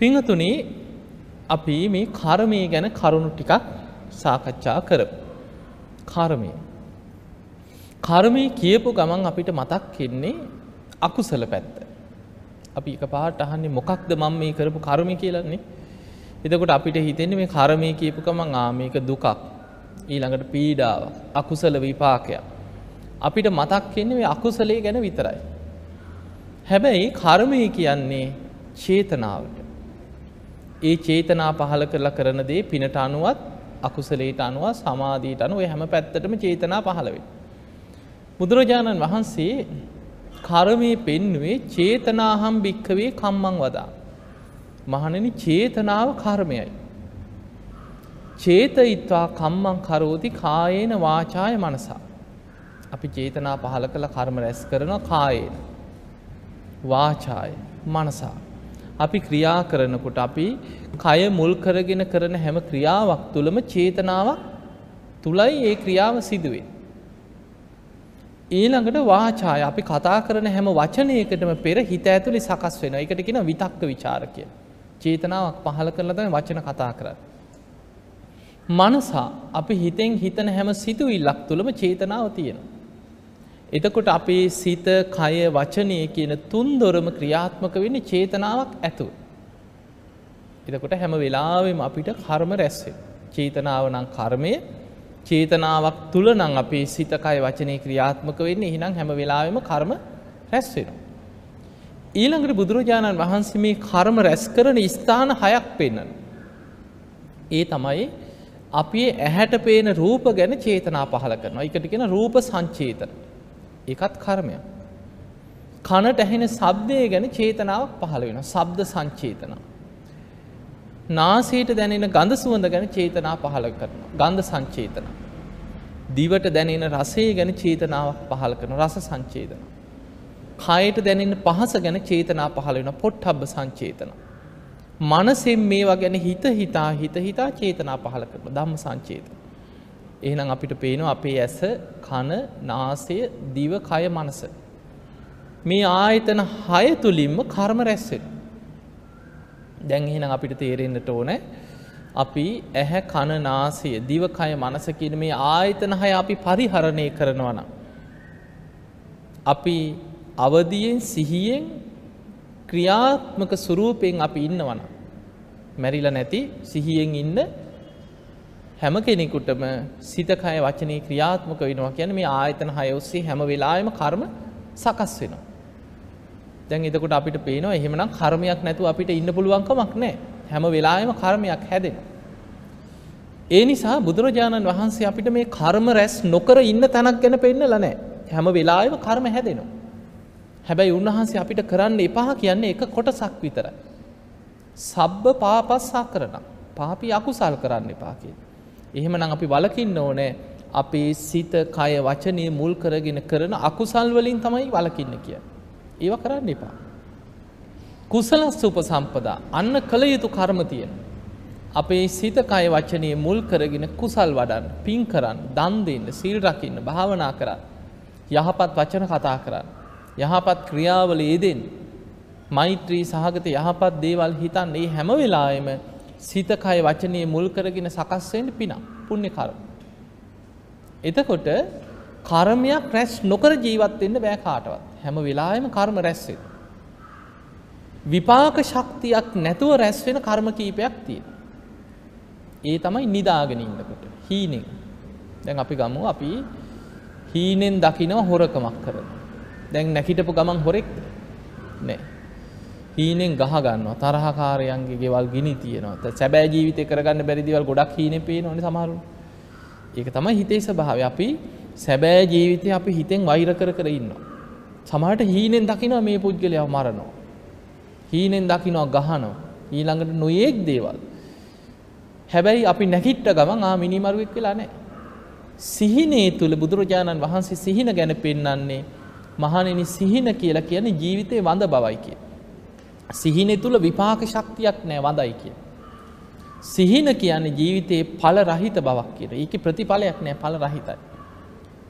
පිංහතුනේ අපි මේ කර්මය ගැන කරුණු ටිකක් සාකච්ඡා කරමු. කර්මය. කර්මය කියපු ගමන් අපිට මතක් කෙන්නේ අකුසල පැත්ත. අපි එක පාට අහන්නේ මොකක්ද මම මේ කරපු කර්මය කියලන්නේ. එතකොට අපිට හිතෙන්නේ මේ කර්මය කියපු ගමන් ආ මේක දුකක්. ඊළඟට පීඩාව අකුසල විපාකයක්. අපිට මතක් වෙන්නේ මේ අකුසලයේ ගැන විතරයි. හැබැයි කර්මය කියන්නේ චේතනාවට. ඒ චේතනා පහල කරලා කරන දේ පිනට අනුවත් අකුසලයට අනුව සමාධීට අනුව හැම පැත්තටම චේතනා පහළ වෙයි. බුදුරජාණන් වහන්සේ කර්මයේ පෙන්නුවේ චේතනාහම් භික්කවේ කම්මං වදා. මහණනි චේතනාව කර්මයයි. චේතයිත්වා කම්මං කරෝති කායේන වාචාය මනසා. අපි චේතනා පහල කළ කර්ම රැස් කරන කායේන. වාචාය මනසා. අපි ක්‍රියා කරනකොට අපි කය මුල් කරගෙන කරන හැම ක්‍රියාවක් තුළම චේතනාවක් තුළයි ඒ ක්‍රියාව සිදුවේ. ඊළඟට වාචාය අපි කතා කරන හැම වචනයකටම පෙර හිත ඇතුළි සකස් වෙන එකට කියෙන විතක්ක විචාර කිය. චේතනාවක් පහල කරල තම වචන කතා කර. මනසා අපි හිතෙන් හිතන හැම සිතුවිල්ලක් තුළම චේතනාව තියෙනවා. එතකොට අපේ සිත කය වචනය කියන තුන් දොරම ක්‍රියාත්මක වෙන්න චේතනාවක් ඇතුව. එතකොට හැම වෙලාවෙම අපිට කර්ම රැස්සේ. චේතනාව නම් කර්මය චේතනාවක් තුළ නං අපේ සිතකය වචනය ක්‍රියාත්මක වෙන්න එහිනම් හැම වෙලාවෙම කර්ම රැස්වෙන. ඊළඟට බුදුරජාණන් වහන්සේ මේ කර්ම රැස් කරන ස්ථාන හයක් පෙන්න්නන. ඒ තමයි අපි ඇහැට පේන රූප ගැන චේතනා පහල කරනවා එකට කියෙන රූප සංචේතන. එකත් කර්මය. කනට ඇහෙන සබ්දය ගැන චේතනාවක් පහළ වෙන සබ්ද සංචේතන. නාසයට දැනෙන ගඳ සුවඳ ගැන චේතනා පහළ කරන ගන්ධ සංචේතන. දිවට දැනෙන රසේ ගැන චේතනාවක් පහළ කරන රස සංචේතන. කයට දැනෙන පහස ගැන චේතනා පහළ වෙන පොට් හබ්බ සංචේතන. මනසෙන් මේවා ගැන හිත හිතා හිත හිතා චේතනා පහළ කරන ධම්ම සංචේතන. එහෙනම් අපිට පේනවා අපේ ඇස කන නාසය දිව කය මනස. මේ ආයතන හය තුළින්ම කර්ම රැස්සෙන. දැන් එහෙනම් අපිට තේරෙන්නට ඕන අපි ඇහැ කන නාසය දිවකය මනස කියන මේ ආයතන හය අපි පරිහරණය කරනවන. අපි අවදියෙන් සිහියෙන් ක්‍රියාත්මක සුරූපයෙන් අපි ඉන්නවන. මැරිල නැති සිහියෙන් ඉන්න හැම කෙනෙකුටම සිතකය වචනය ක්‍රියාත්මක වෙනවා කියන මේ ආයතන හය ඔස්සේ හැම වෙලායම කර්ම සකස් වෙනවා. දැන් එතකොට අපිට පේනවා එහෙමනම් කර්මයක් නැතුව අපිට ඉන්න පුළුවන්කමක් නෑ හැම වෙලායම කර්මයක් හැදෙන. ඒ නිසා බුදුරජාණන් වහන්සේ අපිට මේ කර්ම රැස් නොකර ඉන්න තැනක් ගැන පෙන්නල නෑ හැම වෙලායම කර්ම හැදෙනවා. හැබැයි උන්වහන්සේ අපිට කරන්න එපා කියන්නේ එක කොටසක් විතරයි. සබ්බ පාපස්සා කරන පාපි අකුසල් කරන්න එපා කිය. එහෙමනම් අපි වලකින්න ඕනෑ අපේ සිත කය වචනය මුල් කරගෙන කරන අකුසල් වලින් තමයි වලකින්න කිය. ඒව කරන්න එපා. කුසලස් උපසම්පදා අන්න කළ යුතු කර්ම තියෙන. අපේ සිත කය වචනය මුල් කරගෙන කුසල් වඩන්න පින් කරන්න දන් දෙන්න සිල් රකින්න භාවනා කරන්න. යහපත් වචන කතා කරන්න. යහපත් ක්‍රියාවල ඒදෙන් මෛත්‍රී සහගත යහපත් දේවල් හිතන් ඒ හැම වෙලායම සිතකය වචනය මුල් කරගෙන සකස්වෙන්ට පිනම් පුුණ්‍ය කරම. එතකොට කර්මයක් රැස් නොකර ජීවත්වෙන්න බෑ කාටවත් හැම වෙලායම කර්ම රැස්සේ. විපාක ශක්තියක් නැතුව රැස් වෙන කර්ම කීපයක් තියෙන. ඒ තමයි නිදාගෙන ඉන්නකොට හීනෙන් දැන් අපි ගමු අපි හීනෙන් දකිනව හොරකමක් කරන. දැන් නැකිටපු ගමන් හොරෙක් නෑ. හීනෙන් ගහගන්නවා තරහකාරයන්ගේ ගෙවල් ගිනි තියෙනවා සැබෑ ජීවිතය කරගන්න බැරිදිවල් ගොඩක් හීන පේ නොන සමහරු ඒක තමයි හිතේ ස්භාව අපි සැබෑ ජීවිතය අපි හිතෙන් වෛර කර කර ඉන්නවා. සමහට හීනෙන් දකිනවා මේ පුද්ගලයාව මරනවා. හීනෙන් දකිනවා ගහනවා ඊළඟට නොයෙක් දේවල්. හැබැයි අපි නැකිට්ට ගමන් ආ මිනිමරුවෙක් වෙලා නෑ. සිහිනේ තුළ බුදුරජාණන් වහන්සේ සිහින ගැන පෙන්නන්නේ මහනෙනි සිහින කියලා කියන ජීවිතය වඳ බවයි කිය. සිහිනෙ තුළ විපාක ශක්තියක් නෑ වඳයි කිය. සිහින කියන්නේ ජීවිතයේ පල රහිත බවක් කියන ඒක ප්‍රතිඵලයක් නෑ පල රහිතයි.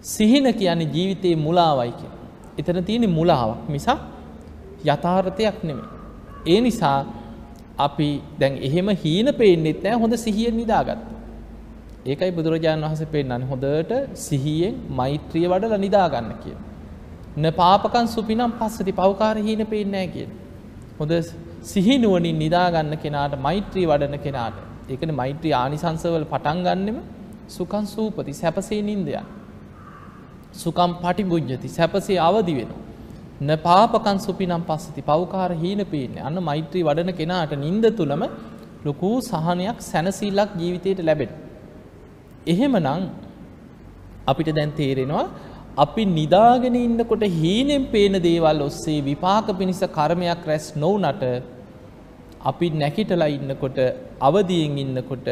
සිහින කියන්නේ ජීවිතයේ මුලාවයි කිය. එතන තියෙන මුලාවක් මිසා යථාර්ථයක් නෙමේ. ඒ නිසා අපි දැන් එහෙම හීන පේන්නෙත් නෑ හොඳ සිහියෙන් නිදාගත්ත. ඒකයි බුදුරජාණන් වහන්සේ පෙන්නන්නේ හොඳට සිහියෙන් මෛත්‍රිය වඩලා නිදාගන්න කියන. න පාපකන් සුපිනම් පස්සති පවකාර හීන පේන්නේ නැහැ කියන. හොඳ සිහිනුවනින් නිදාගන්න කෙනාට මෛත්‍රී වඩන කෙනාට ඒකන මෛත්‍රී ආනිසංසවල පටන් ගන්නෙම සුකන් සූපති සැපසේ නින්දයන්. සුකම් පටිබුජ්ජති සැපසේ අවදි වෙන. න පාපකන් සුපිනම් පස්සති පවකාර හීන පේන්නේ අන්න මෛත්‍රී වඩන කෙනාට නින්ද තුළම ලොකූ සහනයක් සැනසිල්ලක් ජීවිතයට ලැබෙන. එහෙම නං අපිට දැන් තේරෙනවා අපි නිදාගෙන ඉන්නකොට හීනෙන් පේන දේවල් ඔස්සේ විපාක පිණිස කර්මයක් රැස් නොවනට අපි නැකිටලා ඉන්නකොට අවදියෙන් ඉන්නකොට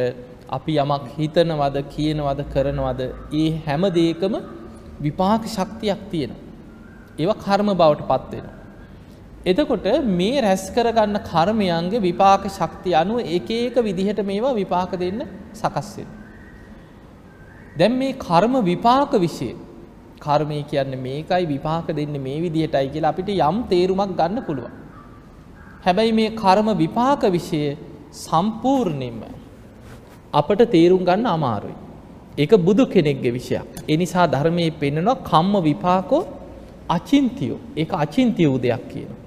අපි යමක් හිතනවද කියනවද කරනවද ඒ හැම දේකම විපාක ශක්තියක් තියෙන. ඒව කර්ම බවට පත්වෙන. එතකොට මේ රැස් කරගන්න කර්මයන්ගේ විපාක ශක්තිය අනුව එක ඒක විදිහට මේවා විපාක දෙන්න සකස්වෙන. දැන් මේ කර්ම විපාක විෂය කර්මය කියන්න මේකයි විපාක දෙන්න මේ විදිහටයි කියලා අපිට යම් තේරුමක් ගන්න පුළුවන්. හැබැයි මේ කර්ම විපාක විෂය සම්පූර්ණයෙන්ම අපට තේරුම් ගන්න අමාරුයි. ඒක බුදු කෙනෙක්ගේ විෂයක්. ඒ නිසා ධර්මයේ පෙන්වනවා කම්ම විපාකෝ අචින්තියෝ. ඒක අචින්තිය වූ දෙයක් කියනවා.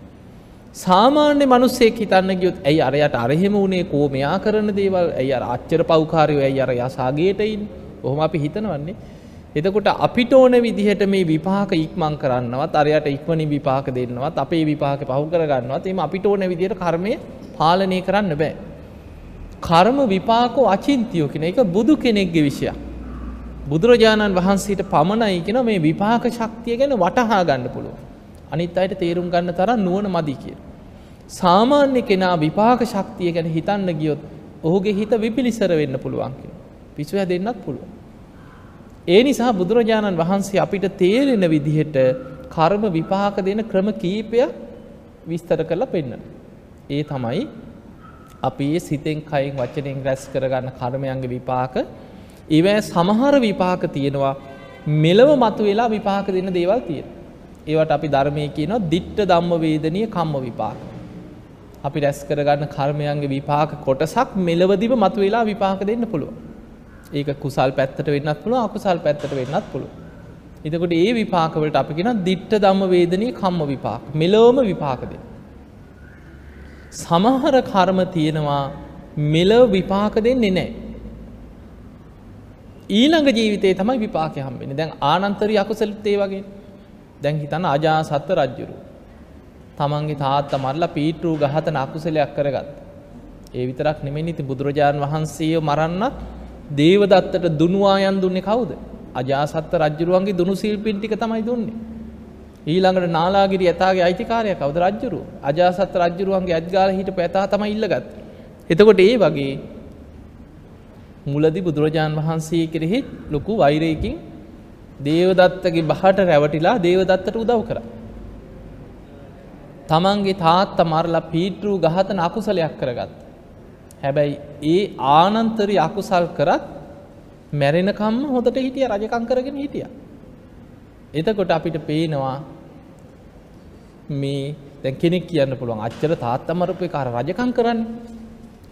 සාමාන්‍ය මිනිස්සෙක් හිතන්න ගියොත් ඇයි අරයට අරහෙම වුණේ කෝ මෙයා කරන දේවල් ඇයි අර අච්චර පව්කාරයෝ ඇයි අර යසාගේට ඉන්නේ. ඔහොම අපි හිතනවන්නේ. එතකොට අපිට ඕන විදිහට මේ විපාක ඉක්මන් කරන්නවත් අරයට ඉක්මනින් විපාක දෙන්නවත් අපේ විපාක පහු කරගන්නවත් එම අපිට ඕන විදිහට කර්මය පාලනය කරන්න බෑ. කර්ම විපාකෝ අචින්තියෝ කෙන එක බුදු කෙනෙක්ගේ විෂයක්. බුදුරජාණන් වහන්සේට පමණයි කෙන මේ විපාක ශක්තිය ගැන වටහා ගන්න පුළුව. අනිත් අයට තේරුම් ගන්න තරම් නුවන මදි කිය. සාමාන්‍ය කෙනා විපාක ශක්තිය ගැන හිතන්න ගියොත් ඔහුගේ හිත විපිලිසර වෙන්න පුළුවන් කිය. පිසුව දෙන්නත් පුළුවන්. ඒ නිසා බුදුරජාණන් වහන්සේ අපිට තේරෙන විදිහට කර්ම විපාක දෙන ක්‍රම කීපය විස්තර කරලා පෙන්න්න. ඒ තමයි අපි ඒ සිතෙන් කයින් වචනයෙන් රැස් කරගන්න කර්මයන්ගේ විපාක ඒවැ සමහර විපාක තියෙනවා මෙලව මතු වෙලා විපාක දෙන්න දේවල් තියෙන. ඒවට අපි ධර්මය කියනවා දිට්ට දම්ම වේදනය කම්ම විපාක. අපි රැස් කරගන්න කර්මයන්ගේ විපාක කොටසක් මෙලවදිව මතු වෙලා විපාක දෙන්න පුළුව. ඒක කුසල් පැත්තට වෙන්නත් පුළුව අකුසල් පැත්තට වෙන්නත් පුළුව. එතකොට ඒ විපාකවලට අපි කියෙන දිට්ට දම්ම වේදනය කම්ම විපාක මෙලෝම විපාකද. සමහර කර්ම තියෙනවා මෙලව විපාක දෙන්නේ නෑ. ඊළඟ ජීවිතේ තමයි විපාක හම්බෙන දැන් ආනන්තරී අකුසලතේ වගේ දැන් හිතන්න අජා සත්ව රජ්ජුරු. තමන්ගේ තාත්ත මරලා පීටරූ ගහතන අකුසලයක් කරගත්. ඒ විතරක් නෙමෙයි ඉතින් බුදුරජාණන් වහන්සේ මරන්නත් දේවදත්තට දුනුවායන් දුන්නේ කවුද? අජාසත්ත රජ්ජුරුවන්ගේ දුනු ශිල්පීන් ටික තමයි දුන්නේ. ඊළඟට නාලාගිරි ඇතාගේ අයිතිකාරය කවුද රජ්ජුරු? අජාසත්ත රජ්ජුරුවන්ගේ ඇත්ගාල හිටපු ඇතා තමයි ඉල්ලගත්තේ. එතකොට ඒ වගේ මුලදි බුදුරජාණන් වහන්සේ කෙරෙහි ලොකු වෛරයකින් දේවදත්තගේ බහට රැවටිලා දේවදත්තට උදව් කරා. තමන්ගේ තාත්ත මරලා පීටරූ ගහතන අකුසලයක් කරගත්. හැබැයි ඒ ආනන්තරි අකුසල් කරත් මැරෙනකම්ම හොඳට හිටිය රජකං කරගෙන හිටිය. එතකොට අපිට පේනවා මේ දැන් කෙනෙක් කියන්න පුළුවන් අච්චර තාත්තමරපය කාර රජකං කරන්න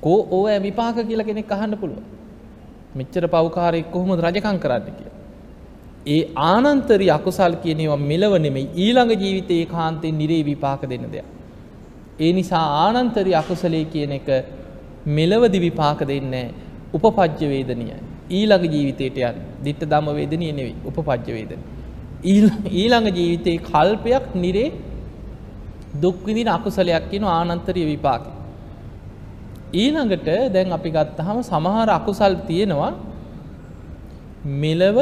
කෝ ඕ ඇ විපාක කියලා කෙනෙක් අහන්න පුළුව මෙච්චර පවකාරයෙක් කොහොමද රජකං කරන්න කිය. ඒ ආනන්තරි අකුසල් කියනවා මෙලව නෙමෙයි ඊළඟ ජීවිතයේ කාන්තෙන් නිරේ විපාක දෙන්න දෙයක්. ඒ නිසා ආනන්තරි අකුසලේ කියන එක මෙලවදි විපාක දෙන්නේ උපපජ්‍ය වේදනිය ඊළඟ ජීවිතයට යන් දිට්ට දම වේදනය නෙවෙයි උපපජ්‍ය වේදන. ඊළඟ ජීවිතයේ කල්පයක් නිරේ දුක්විදින අකුසලයක් කියන ආනන්තරිය විපාක. ඊළඟට දැන් අපි ගත්තහම සමහර අකුසල් තියෙනවා මෙලව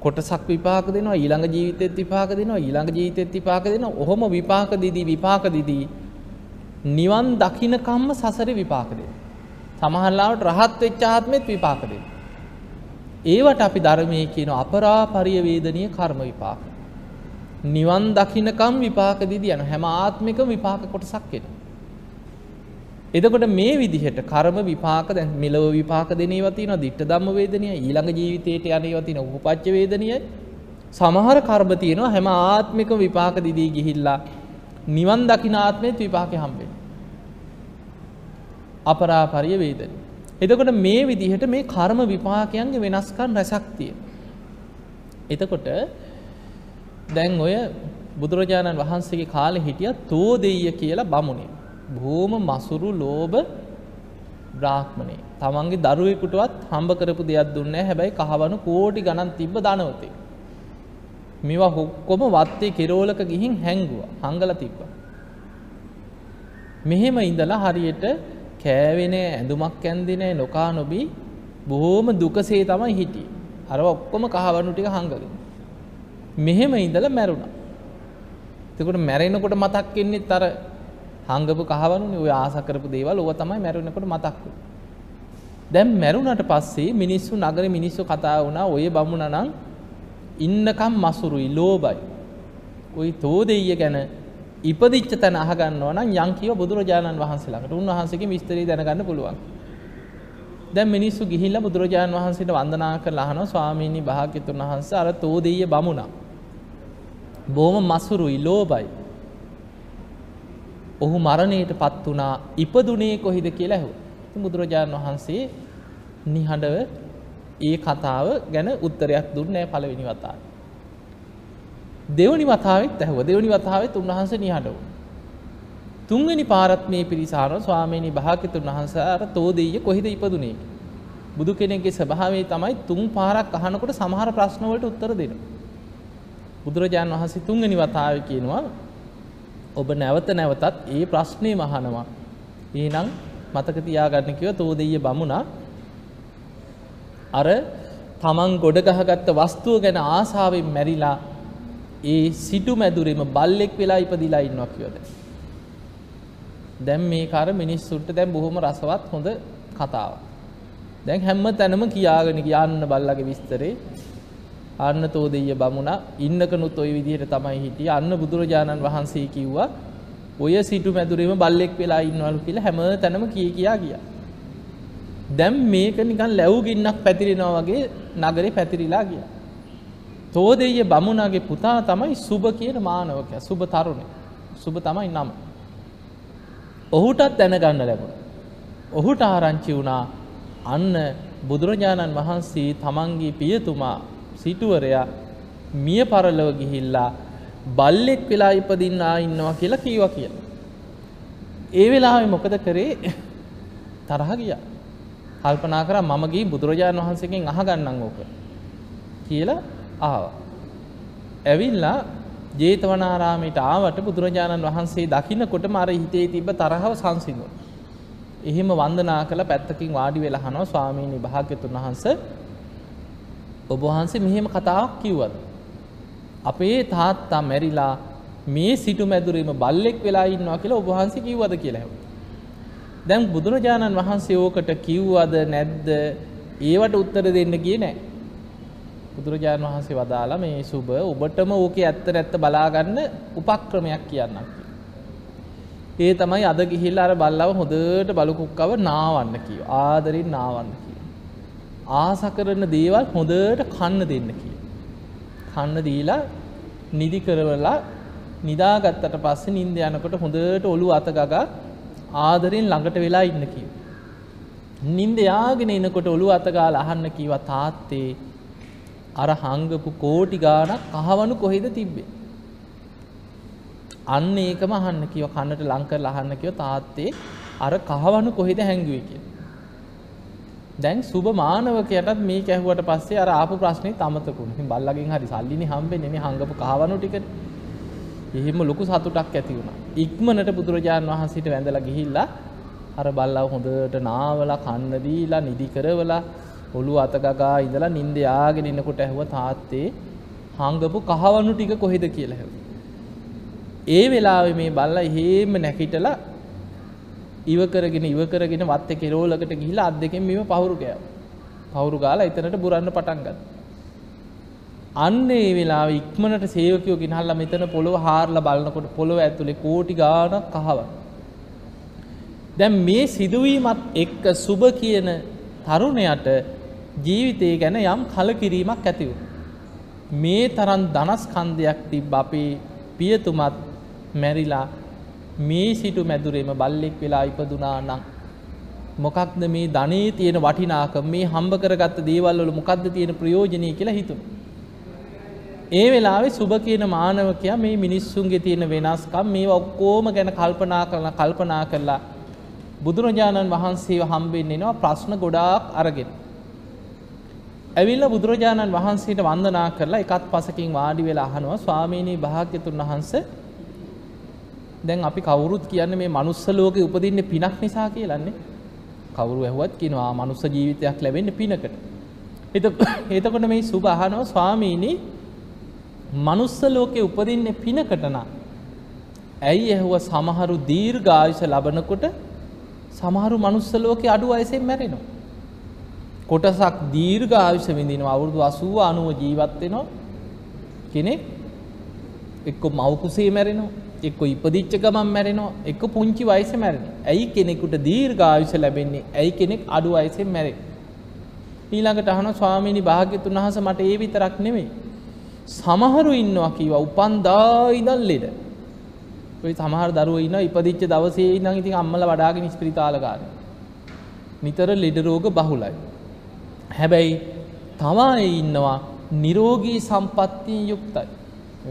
කොටසක් විපාක දෙනවා ඊළඟ ජීවිතෙත් විපාක දෙනවා ඊළඟ ජීවිතෙත් විපාක දෙනවා ඔහොම විපාක දිදී විපාක දිදී නිවන් දකින්නකම්ම සසර විපාක දෙන. සමහරලාවට රහත් වෙච්ච ආත්මෙත් විපාක දෙන. ඒවට අපි ධර්මයේ කියන අපරාපරිය වේදනීය කර්ම විපාක. නිවන් දකින්නකම් විපාක දිදී යන හැම ආත්මිකම විපාක කොටසක් එනවා. එතකොට මේ විදිහට කර්ම විපාක දැන් මෙලව විපාක දෙන ඒවා තියෙනවා ditta ධම්ම වේදනීය ඊළඟ ජීවිතේට යන ඒවා තියෙනවා උපපච්ච වේදනීය සමහර කර්ම තියෙනවා හැම ආත්මිකම විපාක දිදී ගිහිල්ලා නිවන් දකින ආත්මෙත් විපාකේ හම්බෙනවා අපරාපරිය වේදන. එතකොට මේ විදිහට මේ කර්ම විපාකයන්ගේ වෙනස්කන් රැසක්තිය. එතකොට දැන් ඔය බුදුරජාණන් වහන්සේගේ කාලෙ හිටිය තෝ දෙය කියලා බමුණේ. බෝම මසුරු ලෝභ බ්‍රාහ්මණේ. තමන්ගේ දරුවෙකුටවත් හම්බ කරපු දෙයක් දුන්නේ හැබැයි කහවණු කෝටි ගණන් තිබ්බ ධනවතෙක්. මේවා ඔක්කොම වත්තේ කෙරෝලක ගිහින් හැංගුවා. හංගලා තිබ්බා. මෙහෙම ඉඳලා හරියට කෑවෙන ඇඳුමක් ඇන්දිනේ නොකා නොබී බොහෝම දුකසේ තමයි හිටියේ. අර ඔක්කොම කහවණු ටික හංගගෙන. මෙහෙම ඉඳලා මැරුණා. එතකොට මැරෙනකොට මතක් වෙන්නේත් අර හංගපු කහවනුනේ ඔය ආස කරපු දේවල් ඕවා තමයි මැරුණකොට මතක් වෙන්නේ. දැන් මැරුණට පස්සේ මිනිස්සු නගරේ මිනිස්සු කතා වුණා ඔය බමුණනම් ඉන්නකම් මසුරුයි ලෝභයි. ওই තෝදෙය ගැන ඉපදිච්ච තැන අහගන්නවා නම් යම් කියව බුදුරජාණන් වහන්සේ ළඟට උන්වහන්සේගේ විස්තරය දැනගන්න පුළුවන්. දැන් මිනිස්සු ගිහිල්ලා බුදුරජාණන් වහන්සේට වන්දනා කරලා අහනවා ස්වාමීනි භාග්‍යතුන් වහන්සේ අර තෝදෙය බමුණා. බොහොම මසුරුයි ලෝභයි. ඔහු මරණයට පත් වුණා ඉපදුනේ කොහිද කියලා ඇහුවා. බුදුරජාණන් වහන්සේ නිහඬව ඒ කතාව ගැන උත්තරයක් දුන්නේ නැහැ පළවෙනි වතාවේ. දෙවනි වතාවෙත් ඇහුව දෙවනි වතාවෙත් උන්වහන්සේ නිහඬ වුණා. තුන්වෙනි පාරත් මේ පිරිසාර ස්වාමීනි භාග්‍යතුන් වහන්සේ අර තෝදෙయ్య කොහෙද ඉපදුනේ? බුදු කෙනෙක්ගේ ස්වභාවය තමයි තුන් පාරක් අහනකොට සමහර ප්‍රශ්න වලට උත්තර දෙනවා. බුදුරජාණන් වහන්සේ තුන්වෙනි වතාවේ කියනවා ඔබ නැවත නැවතත් ඒ ප්‍රශ්නේම අහනවා. එහෙනම් මතක තියාගන්න කිව්ව තෝදෙయ్య බමුණා අර තමන් ගොඩ ගහගත්ත වස්තුව ගැන ආසාවෙන් මැරිලා ඒ සිටු මැදුරෙම බල්ලෙක් වෙලා ඉපදිලා ඉන්නවා කියවද. දැන් මේ කර මිනිස්සුන්ට දැන් බොහොම රසවත් හොඳ කතාව. දැන් හැම්ම තැනම කියාගෙන කියන්න බල්ලගේ විස්තරේ අන්න තෝදෙය බමුණා ඉන්නකනුත් ඔය විදිහට තමයි හිටියේ අන්න බුදුරජාණන් වහන්සේ කිව්වා ඔය සිටු මැදුරේම බල්ලෙක් වෙලා ඉන්නවලු කියලා හැම තැනම කී කියා ගියා. දැන් මේක නිකන් ලැබු ගින්නක් පැතිරෙනවා වගේ නගරේ පැතිරිලා ගියා. තෝදෙය බමුණගේ පුතා තමයි සුබ කියන මානවකයා. සුබ තරුණේ. සුබ තමයි නම. ඔහුටත් දැනගන්න ලැබුණා. ඔහුට ආරංචි වුණා අන්න බුදුරජාණන් වහන්සේ තමන්ගේ පියතුමා සිටුවරයා මිය පරලොව ගිහිල්ලා බල්ලෙක් වෙලා ඉපදින්න ඉන්නවා කියලා කීවා කියලා. ඒ වෙලාවේ මොකද කරේ? තරහ ගියා. කල්පනා කරා මම ගිහින් බුදුරජාණන් වහන්සේගෙන් අහගන්නම් ඕක කියලා ආවා. ඇවිල්ලා ජේතවනාරාමයට ආවට බුදුරජාණන් වහන්සේ දකින්නකොටම අර හිතේ තිබ්බ තරහව සංසිඳුණා. එහෙම වන්දනා කළ පැත්තකින් වාඩි වෙලා අහනවා ස්වාමීනි භාග්‍යතුන් වහන්සේ ඔබ වහන්සේ මෙහෙම කතාවක් කිව්වද? අපේ තාත්තා මැරිලා මේ සිටු මැදුරේම බල්ලෙක් වෙලා ඉන්නවා කියලා ඔබ වහන්සේ කිව්වද කියලා ඇහුවා. දැන් බුදුරජාණන් වහන්සේ ඕකට කිව්වද නැද්ද? ඒවට උත්තර දෙන්න ගියේ නැහැ. බුදුරජාණන් වහන්සේ වදාලා මේ සුබ ඔබටම ඕකේ ඇත්ත නැත්ත බලාගන්න උපක්‍රමයක් කියන්නම්. ඒ තමයි අද ගිහිල්ලා අර බල්ලව හොඳට බලු කුක්කව නාවන්න කිව්වා. ආදරින් නාවන්න කිව්වා. ආස කරන දේවල් හොඳට කන්න දෙන්න කිව්වා. කන්න දීලා නිදි කරවලා නිදාගත්තට පස්සේ නිින්ද යනකොට හොඳට ඔළුව අත ගගා ආදරෙන් ළඟට වෙලා ඉන්න කිව්වා. නිින්ද යාගෙන එනකොට ඔළුව අත ගාලා අහන්න කිව්වා තාත්තේ අර හංගපු කෝටි ගාණක් කහවණු කොහෙද තිබ්බේ? අන්න ඒකම අහන්න කිව්වා කන්නට ලං කරලා අහන්න කිව්වා තාත්තේ අර කහවණු කොහෙද හැංගුවේ කියලා. දැන් සුබ මානවකයටත් මේ කැහුවට පස්සේ අර ආපු ප්‍රශ්නේ තමතකුණ. ඉතින් බල්ලගෙන් හරි සල්ලිනේ හම්බෙන්නේ නේ හංගපු කහවණු ටිකට. එහෙම ලොකු සතුටක් ඇති වුණා. ඉක්මනට බුදුරජාන් වහන්සේට වැඳලා ගිහිල්ලා අර බල්ලව හොඳට නාවලා කන්න දීලා නිදි කරවලා ඔළුව අත ගගා ඉඳලා නිින්ද යාගෙන ඉන්නකොට ඇහුවා තාත්තේ හංගපු කහවණු ටික කොහෙද කියලා ඇහුවා. ඒ වෙලාවේ මේ බල්ලා එහෙම නැකිටලා ඉව කරගෙන ඉව කරගෙන වත් එක රෝලකට ගිහිලා අත් දෙකෙන් මෙව පහුරු ගෑවා. පහුරු ගාලා එතනට බුරන්න පටන් ගත්තා. අන්න ඒ වෙලාවේ ඉක්මනට සේවකයෝ ගෙනහල්ලා මෙතන පොළව හාරලා බලනකොට පොළව ඇතුලේ කෝටි ගාණක් කහවක්. දැන් මේ සිදුවීමත් එක්ක සුබ කියන තරුණයට ජීවිතය ගැන යම් කලකිරීමක් ඇති වුණා. මේ තරම් ධනස්කන්ධයක් තිබ්බ අපේ පියතුමත් මැරිලා මේ සිටු මැදුරේම බල්ලෙක් වෙලා ඉපදුනා නම් මොකක්ද මේ ධනේ තියෙන වටිනාකම මේ හම්බ කරගත්ත දේවල් වල මොකක්ද තියෙන ප්‍රයෝජනය කියලා හිතුන. ඒ වෙලාවේ සුබ කියන මානවකයා මේ මිනිස්සුන්ගේ තියෙන වෙනස්කම් මේ ඔක්කොම ගැන කල්පනා කරලා කල්පනා කරලා බුදුරජාණන් වහන්සේව හම්බෙන්න එනවා ප්‍රශ්න ගොඩාක් අරගෙන. ඇවිල්ලා බුදුරජාණන් වහන්සේට වන්දනා කරලා එකත් පසකින් වාඩි වෙලා අහනවා ස්වාමීනී භාග්‍යතුන් වහන්සේ දැන් අපි කවුරුත් කියන්නේ මේ මනුස්ස ලෝකේ උපදින්නේ පිනක් නිසා කියලානේ. කවුරු ඇහුවත් කියනවා මනුස්ස ජීවිතයක් ලැබෙන්නේ පිනකට. එතකොට මේ සුබ අහනවා ස්වාමීනි මනුස්ස ලෝකේ උපදින්නේ පිනකට නම් ඇයි ඇහුව සමහරු දීර්ඝායුෂ ලබනකොට සමහරු මනුස්ස ලෝකේ අඩු වයසෙන් මැරෙනවා. කොටසක් දීර්ඝායුෂ විඳිනවා අවුරුදු 80 90 ජීවත් වෙනවා. කෙනෙක් එක්ක මව් කුසේ මැරෙනවා එක්ක ඉපදිච්ච ගමන් මැරෙනවා එක්ක පුංචි වයසේ මැරෙනවා. ඇයි කෙනෙකුට දීර්ඝායුෂ ලැබෙන්නේ? ඇයි කෙනෙක් අඩු වයසෙන් මැරෙන්නේ? ඊළඟට අහනවා ස්වාමීනි භාග්‍යතුන් වහන්සේ මට ඒ විතරක් නෙමෙයි. සමහරු ඉන්නවා කිව්වා උපන්දා ඉඳන් ලෙඩ. ඔය සමහර දරුවෝ ඉන්නවා ඉපදිච්ච දවසේ ඉඳන් ඉතින් අම්මලා වඩාගෙන ඉස්පිරිතාල ගානේ. නිතර ලෙඩ රෝග බහුලයි. හැබැයි තමයි ඉන්නවා නිරෝගී සම්පත්තියෙන් යුක්තයි.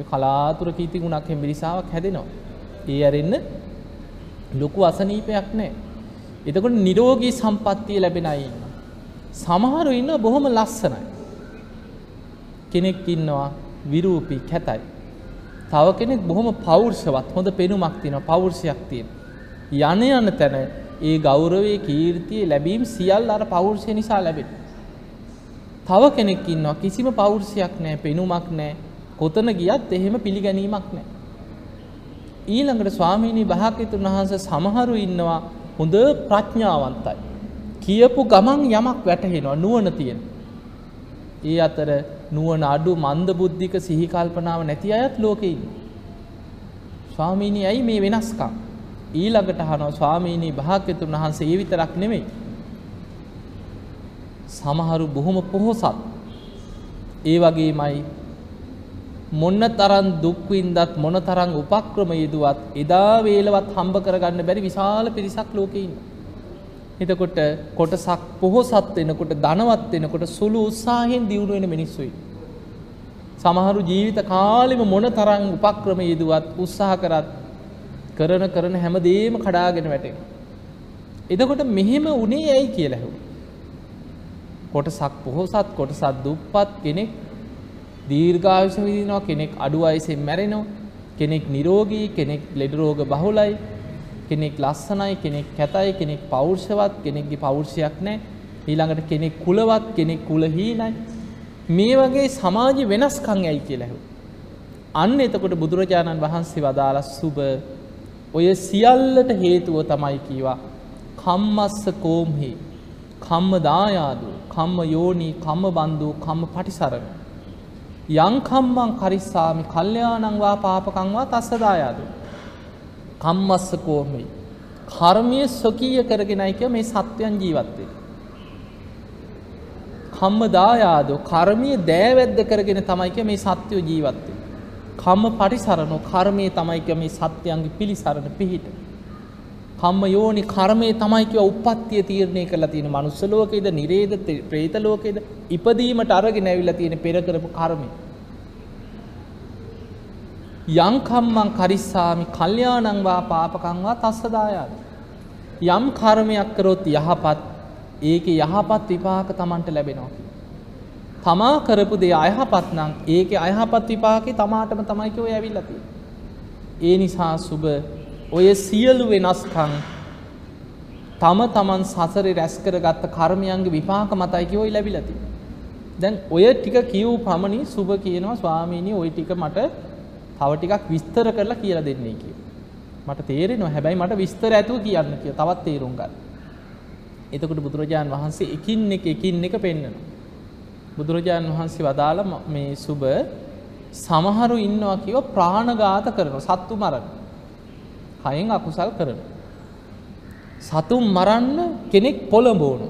කලාතුරක ඉතිගුණක් හෙම්බිරිසාාවක් හැදෙනවා. ඒ අරන්න ලොකු අසනීපයක් නෑ. එතකොට නිරෝගී සම්පත්තිය ලැබෙන ඉන්න. සමහරු ඉන්න බොහොම ලස්සනයි. කෙනෙක් ඉන්නවා විරූපී කැතයි. තව කෙනෙක් බොහොම පෞර්ෂවත් හොඳ පෙනුමක් තියෙන පෞර්ෂයක් තියෙන. යන යන තැන ඒ ගෞරවේ කීර්තිය ලැබීම් සියල් අර පෞර්ෂය නිසා ලැබෙන. තව කෙනෙක් ඉන්නවා කිසිම පෞර්ෂයක් නෑ පෙනුමක් නෑ කොතන ගියත් එහෙම පිළිගැනීමක් නෑ. ඊළඟට ස්වාමීණී භාග්‍යතුන් වහන්සේ සමහරු ඉන්නවා හොඳ ප්‍රඥාවන්තයි. කියපු ගමන් යමක් වැටහෙනවා නුවණ තියෙන. ඒ අතර නුවණ අඩු මන්ද බුද්ධික සිහි කල්පනාව නැති අයත් ලෝකේ ඉන්නවා. ස්වාමීණී ඇයි මේ වෙනස්කම්? ඊළඟට අහනවා ස්වාමීණී භාග්‍යතුන් වහන්සේ ඒ විතරක් නෙමෙයි. සමහරු බොහොම පොහොසත්. ඒ වගේමයි මොන්න තරන් දුක්වින්දත් මොන තරං උපක්‍රම යෙදුවත් එදා වේලවත් හම්බ කරගන්න බැරි විශාල පිරිසක් ලෝකඉන්න. එතකොට කොටසක් පොහොසත් වෙනකොට ධනවත් වෙනකොට සුළු උත්සාහෙන් දියුණුවෙන මිනිස්සුයි. සමහරු ජීවිත කාලෙම මොන තරං උපක්‍රම යෙදුවත් උත්සාහ කරත් කරන කරන හැම දේම කඩාගෙන වැටෙන. එදකොට මෙහෙම උනේ ඇයි කියලැහු. කොටසක් පොහොසත් කොටසත් දුප්පත් කෙනෙක් දීර්ඝායුෂ විදිනවා කෙනෙක් අඩු වයසෙන් මැරෙනවා කෙනෙක් නිරෝගී කෙනෙක් ලෙඩ රෝග බහුලයි කෙනෙක් ලස්සනයි කෙනෙක් කැතයි කෙනෙක් පෞරුෂවත් කෙනෙක්ගේ පෞරුෂයක් නැහැ ඊළඟට කෙනෙක් කුලවත් කෙනෙක් කුලහීනයි. මේ වගේ සමාජ වෙනස්කම් ඇයි කියලා ඇහුවා අන්න එතකොට බුදුරජාණන් වහන්සේ වදාළ සුබ ඔය සියල්ලට හේතුව තමයි කීවා කම්මස්ස කෝම්හි කම්ම දායාදු කම්ම යෝනි කම්ම බන්දු කම්ම පටිසරණ. යංකම්මං කරිස්සාමි කල්්‍යයානංවා පාපකංවා තස්සදායාද. කම්මස්ස කෝමයි. කර්මය ස්වකීය කරගෙනයික මේ සත්‍යයන් ජීවත්තේ. කම්ම දායාද කර්මය දෑවැද්ද කරගෙන තමයික මේ සත්‍යයෝ ජීවත්තේ. කම්ම පටිසරනු කර්මය තමයික මේ සත්‍යයන්ගේ පිළිසරණ පිහිට. කම්ම යෝනි කර්මය තමයිකව උපත්තිය තීරණය කරලා තියෙන මනුස්ස ලෝකේද නිරේද ප්‍රේත ලෝකේද ඉපදීමට අරගෙන ඇවිල්ලා තියෙන පෙර කරපු කර්මය. යංකම්මං කරිස්සාමි කල්යාණංවා පාපකංවා තස්සදායාද. යම් කර්මයක් කරොත් යහපත් ඒක යහපත් විපාක තමන්ට ලැබෙනවා. තමා කරපු දේ අයහපත් නම් ඒක අයහපත් විපාකේ තමාටම තමයික ඔය ඇවිල්ලති. ඒ නිසා සුබ ඔය සියලු වෙනස්කං තම තමන් සසර රැස්කර ගත්ත කර්මයන්ගේ විපාක මතයිකි ඔයි ලැබිලති. දැන් ඔය ටික කිව් පමණි සුභ කියනවා ස්වාමීණී ඔය ටික මට තව ටිකක් විස්තර කරලා කියලා දෙන්නේ කිය. මට තේරෙනවා හැබැයි මට විස්තර ඇතුව කියන්න කිය තවත් තේරුම් ගන්න. එතකොට බුදුරජාණන් වහන්සේ එකින් එක එකින් එක පෙන්වනවා. බුදුරජාණන් වහන්සේ වදාළ මේ සුබ සමහරු ඉන්නවා කිව ප්‍රාණඝාත කරනවා සත්තු මරණ. කයෙන් අකුසල් කරන. සතුම් මරන්න කෙනෙක් පොළඹෝන.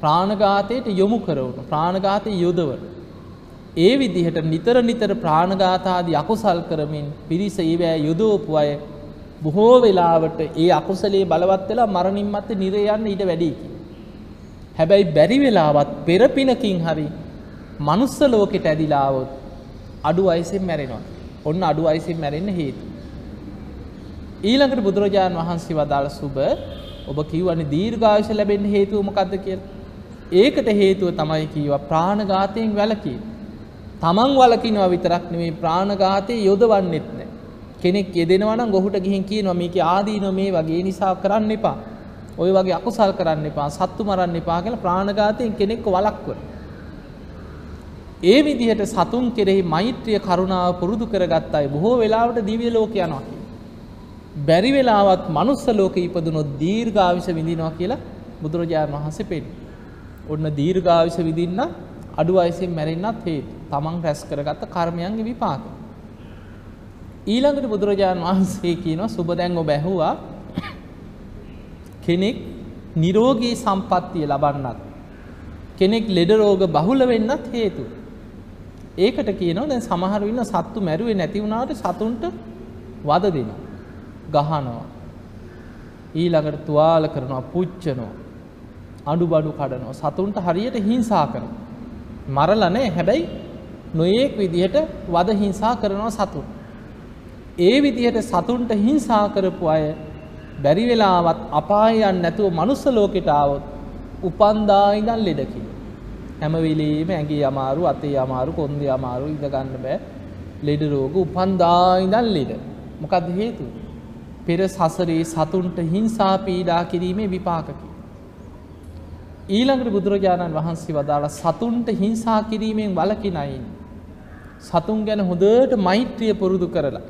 ප්‍රාණඝාතයට යොමු කරවුණු ප්‍රාණඝාතය යොදවන. ඒ විදිහට නිතර නිතර ප්‍රාණඝාතාදී අකුසල් කරමින් පිරිස ඒවැය යොදෝපු අය බොහෝ වෙලාවට ඒ අකුසලේ බලවත් වෙලා මරණින් මත්තේ නිරේ යන්න ඊට වැඩි හැබැයි බැරි වෙලාවත් පෙරපිනකින් හරි මනුස්ස ලෝකෙට ඇදිලා આવොත් අඩු වයසෙන් මැරෙනවා. ඔන්න අඩු වයසෙන් මැරෙන්න හේතු. ඊළඟට බුදුරජාණන් වහන්සේ වදාළ සුබ ඔබ කිව්වනේ දීර්ඝායුෂ ලැබෙන්න හේතුව මොකද්ද කියලා? ඒකට හේතුව තමයි කීවා ප්‍රාණඝාතයෙන් වැළකී. තමන් වලකිනවා විතරක් නෙමෙයි ප්‍රාණඝාතයේ යොදවන්නෙත් නෑ. කෙනෙක් යෙදෙනවා නම් ඔහුට ගිහින් කියනවා මේකේ ආදීනව මේ වගේ නිසා කරන්න එපා. ඔය වගේ අකුසල් කරන්න එපා, සත්තු මරන්න එපා කියලා ප්‍රාණඝාතයෙන් කෙනෙක්ව වළක්වන. ඒ විදිහට සතුන් කෙරෙහි මෛත්‍රිය කරුණාව පුරුදු කරගත් අය බොහෝ වෙලාවට දිව්‍ය ලෝක යනවා කියලා. බැරි වෙලාවත් මනුස්ස ලෝකෙ ඉපදුනොත් දීර්ඝායුෂ විඳිනවා කියලා බුදුරජාණන් වහන්සේ පෙන්නනවා. ඔන්න දීර්ඝායුෂ විඳින්න අඩු වයසින් මැරෙන්නත් හේතු. තමන් රැස් කරගත්ත කර්මයන්ගේ විපාක. ඊළඟට බුදුරජාණන් වහන්සේ කියනවා සුබ දැන් ඔබ ඇහුවා කෙනෙක් නිරෝගී සම්පත්තිය ලබන්නත් කෙනෙක් ලෙඩ රෝග බහුල වෙන්නත් හේතු. ඒකට කියනවා දැන් සමහර ඉන්න සත්තු මැරුවේ නැති වුණාට සතුන්ට වද දෙනවා. ගහනවා. ඊළඟට තුවාල කරනවා පුච්චනවා. අඩුබඩු කඩනවා. සතුන්ට හරියට හිංසා කරනවා. මරලා නැහැ හැබැයි නොයෙක් විදිහට වද හිංසා කරනවා සතුන්. ඒ විදිහට සතුන්ට හිංසා කරපු අය බැරි වෙලාවත් අපායයන් නැතුව මනුස්ස ලෝකෙට ආවොත් උපන්දා ඉඳන් ලෙඩකි. හැම වෙලෙම ඇඟේ අමාරු, අතේ අමාරු, කොන්දේ අමාරු ඉඳ ගන්න බෑ. ලෙඩ රෝග උපන්දා ඉඳන් ලෙඩ. මොකද හේතුව? පෙර සසරේ සතුන්ට හිංසා පීඩා කිරීමේ විපාකකි. ඊළඟට බුදුරජාණන් වහන්සේ වදාළ සතුන්ට හිංසා කිරීමෙන් වලකින අයින්. සතුන් ගැන හොඳට මෛත්‍රිය පුරුදු කරලා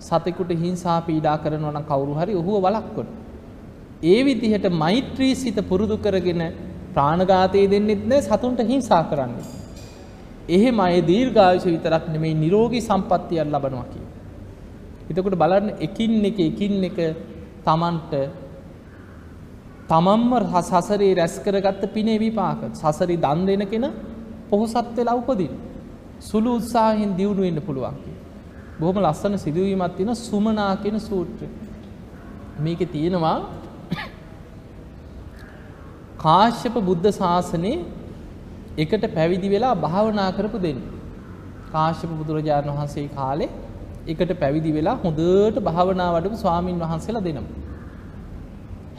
සතෙකුට හිංසා පීඩා කරනවා නම් කවුරු හරි ඔහුව වළක්වන. ඒ විදිහට මෛත්‍රී සිත පුරුදු කරගෙන ප්‍රාණඝාතය දෙන්නෙත් නෑ සතුන්ට හිංසා කරන්නේ. එහෙම අය දීර්ඝායුෂ විතරක් නෙමෙයි නිරෝගී සම්පත්තියක් ලබනවා කිය. එතකොට බලන්න එකින් එක එකින් එක තමන්ට තමන්ම සසරේ රැස් කරගත්ත පිනේ විපාක සසරි දන් දෙන කෙනා පොහොසත් වෙලා උපදින. සුළු උත්සාහයෙන් දියුණු වෙන්න පුළුවන් කියලා. බොහොම ලස්සන සිදුවීමක් තියෙන සුමනා කියන සූත්‍රය. මේකේ තියෙනවා කාශ්‍යප බුද්ධ ශාසනයේ එකට පැවිදි වෙලා භාවනා කරපු දෙන්න. කාශ්‍යප බුදුරජාණන් වහන්සේ කාලේ එකට පැවිදි වෙලා හොඳට භාවනා වඩපු ස්වාමින් වහන්සේලා දෙනවා.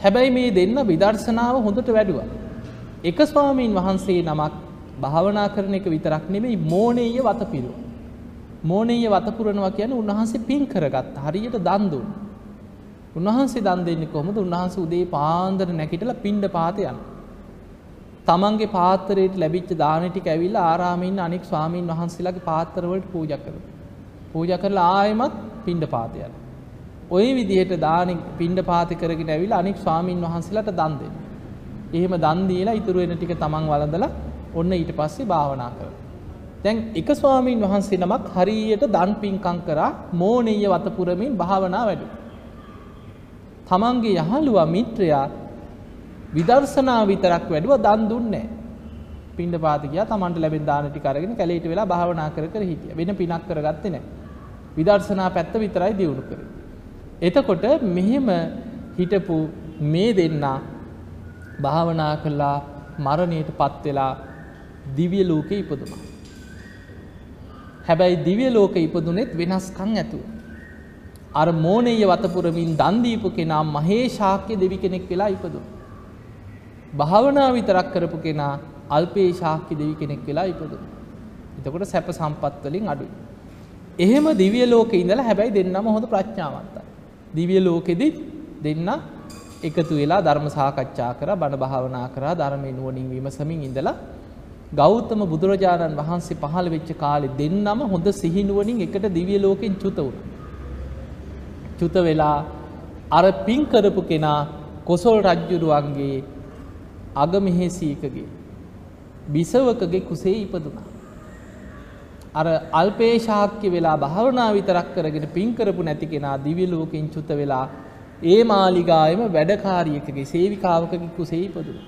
හැබැයි මේ දෙන්න විදර්ශනාව හොඳට වැඩුවා. එක ස්වාමීන් වහන්සේ නමක් භාවනා කරන එක විතරක් නෙමෙයි මෝනීය වතපිරුවා. මෝනීය වතපුරනවා කියන්නේ උන්වහන්සේ පින් කරගත්ත හරියට දන් දුන්න. උන්වහන්සේ දන් දෙන්නේ කොහොමද? උන්වහන්සේ උදේ පාන්දර නැගිටලා පින්ඩ පාත යනවා. තමන්ගේ පාත්‍රයට ලැබිච්ච දාන ටික ඇවිල්ලා ආරාමේ ඉන්න අනෙක් ස්වාමීන් වහන්සේලාගේ පාත්‍ර වලට පූජා කරනවා. පූජා කරලා ආයෙමත් පින්ඩ පාත යනවා. ওই විදිහට දාන පින්ඩ පාත කරගෙන ඇවිල්ලා අනෙක් ස්වාමීන් වහන්සේලාට දන් දෙනවා. එහෙම දන් දීලා ඉතුරු වෙන ටික තමන් වළඳලා ඔන්න ඊට පස්සේ භාවනා කරනවා. දැන් එක ස්වාමීන් වහන්සේ නමක් හරියට දන් පින්කම් කරා මෝනීය වතපුරමින් භාවනා වැඩුවා. තමන්ගේ යහළුවා මිත්‍රයා විදර්ශනා විතරක් වැඩුවා දන් දුන්නේ නැහැ. පින්ඩ පාත ගියා තමන්ට ලැබෙන දාන ටික අරගෙන කැලේට වෙලා භාවනා කර කර හිටියා. වෙන පිනක් කරගත්තේ නැහැ. විදර්ශනා පැත්ත විතරයි දියුණු කරේ. එතකොට මෙහෙම හිටපු මේ දෙන්නා භාවනා කළා මරණයට පත් වෙලා දිව්‍ය ලෝකේ ඉපදුනා. හැබැයි දිව්‍ය ලෝකේ ඉපදුනේත් වෙනස්කම් ඇතුව. අර මෝනෙය වතපුරමින් දන් දීපු කෙනා මහේශාක්‍ය දෙවි කෙනෙක් වෙලා ඉපදුනා. භාවනා විතරක් කරපු කෙනා අල්පේ ශාක්‍ය දෙවි කෙනෙක් වෙලා ඉපදුනා. එතකොට සැප සම්පත් වලින් අඩුයි. එහෙම දිව්‍ය ලෝකේ ඉඳලා හැබැයි දෙන්නම හොඳ ප්‍රඥාවන්තයි. දිව්‍ය ලෝකෙදි දෙන්න එකතු වෙලා ධර්ම සාකච්ඡා කරා බණ භාවනා කරා ධර්මයේ නුවණින් විමසමින් ඉඳලා ගෞතම බුදුරජාණන් වහන්සේ පහළ වෙච්ච කාලේ දෙන්නම හොඳ සිහිනුවණින් එකට දිව්‍ය ලෝකෙන් චුත වුණා. චුත වෙලා අර පින් කරපු කෙනා කොසල් රජ්ජුරුවන්ගේ අගමෙහෙසීකගේ බිසවකගේ කුසේ ඉපදුනා. අර අල්පේ ශාක්‍ය වෙලා භාවනා විතරක් කරගෙන පින් කරපු නැති කෙනා දිව්‍ය ලෝකෙන් චුත වෙලා ඒ මාලිගාවෙම වැඩකාරියකගේ සේවිකාවකගේ කුසේ ඉපදුනා.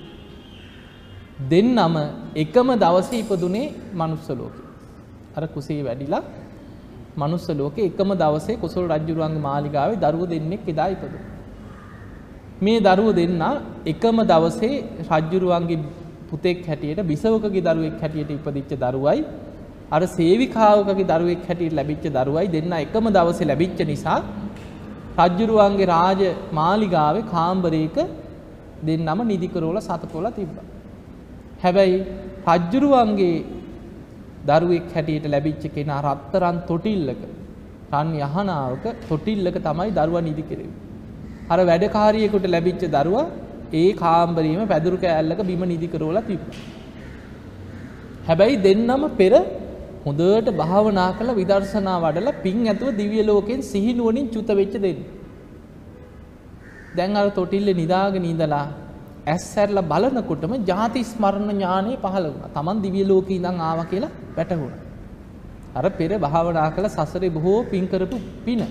දෙන්නම එකම දවසේ ඉපදුනේ මනුස්ස ලෝකෙ. අර කුසේ වැඩිලා මනුස්ස ලෝකේ එකම දවසේ කුසල් රජුරුවන්ගේ මාලිගාවේ දරුවෝ දෙන්නෙක් එදා ඉපදුණා. මේ දරුවෝ දෙන්න එකම දවසේ රජ්ජුරුවන්ගේ පුතෙක් හැටියට බිසවකගේ දරුවෙක් හැටියට ඉපදිච්ච දරුවයි අර සේවිකාවකගේ දරුවෙක් හැටියට ලැබිච්ච දරුවයි දෙන්න එකම දවසේ ලැබිච්ච නිසා රජ්ජුරුවන්ගේ රාජ මාලිගාවේ කාම්බරයක දෙන්නම නිදිකරෝල සතපොල තිබ්බා. හැබැයි රජ්ජුරුවන්ගේ දරුවෙක් හැටියට ලැබිච්ච කෙනා රත්තරන් තොටිල්ලක රන් යහනාවක තොටිල්ලක තමයි දරුවා නිදි කෙරෙව්වේ. අර වැඩකාරියෙකුට ලැබිච්ච දරුවා ඒ කාම්බරීම පැදුරු කෑල්ලක බිම නිදි කරවලා තිබ්බා. හැබැයි දෙන්නම පෙර හොඳට භාවනා කළ විදර්ශනා වඩලා පින් ඇතුව දිව්‍ය ලෝකෙන් සිහිනුවණින් චුත වෙච්ච දෙන්න. දැන් අර තොටිල්ලේ නිදාගෙන ඉඳලා ඇස් සැරලා බලනකොටම ಜಾති ස්මරණ ඥානෙ පහළ වුණා. Taman දිව්‍ය ලෝකේ ඉඳන් ආවා කියලා වැටහුණා. අර පෙර භාවනා කළ සසරේ බොහෝ පින් කරපු පින.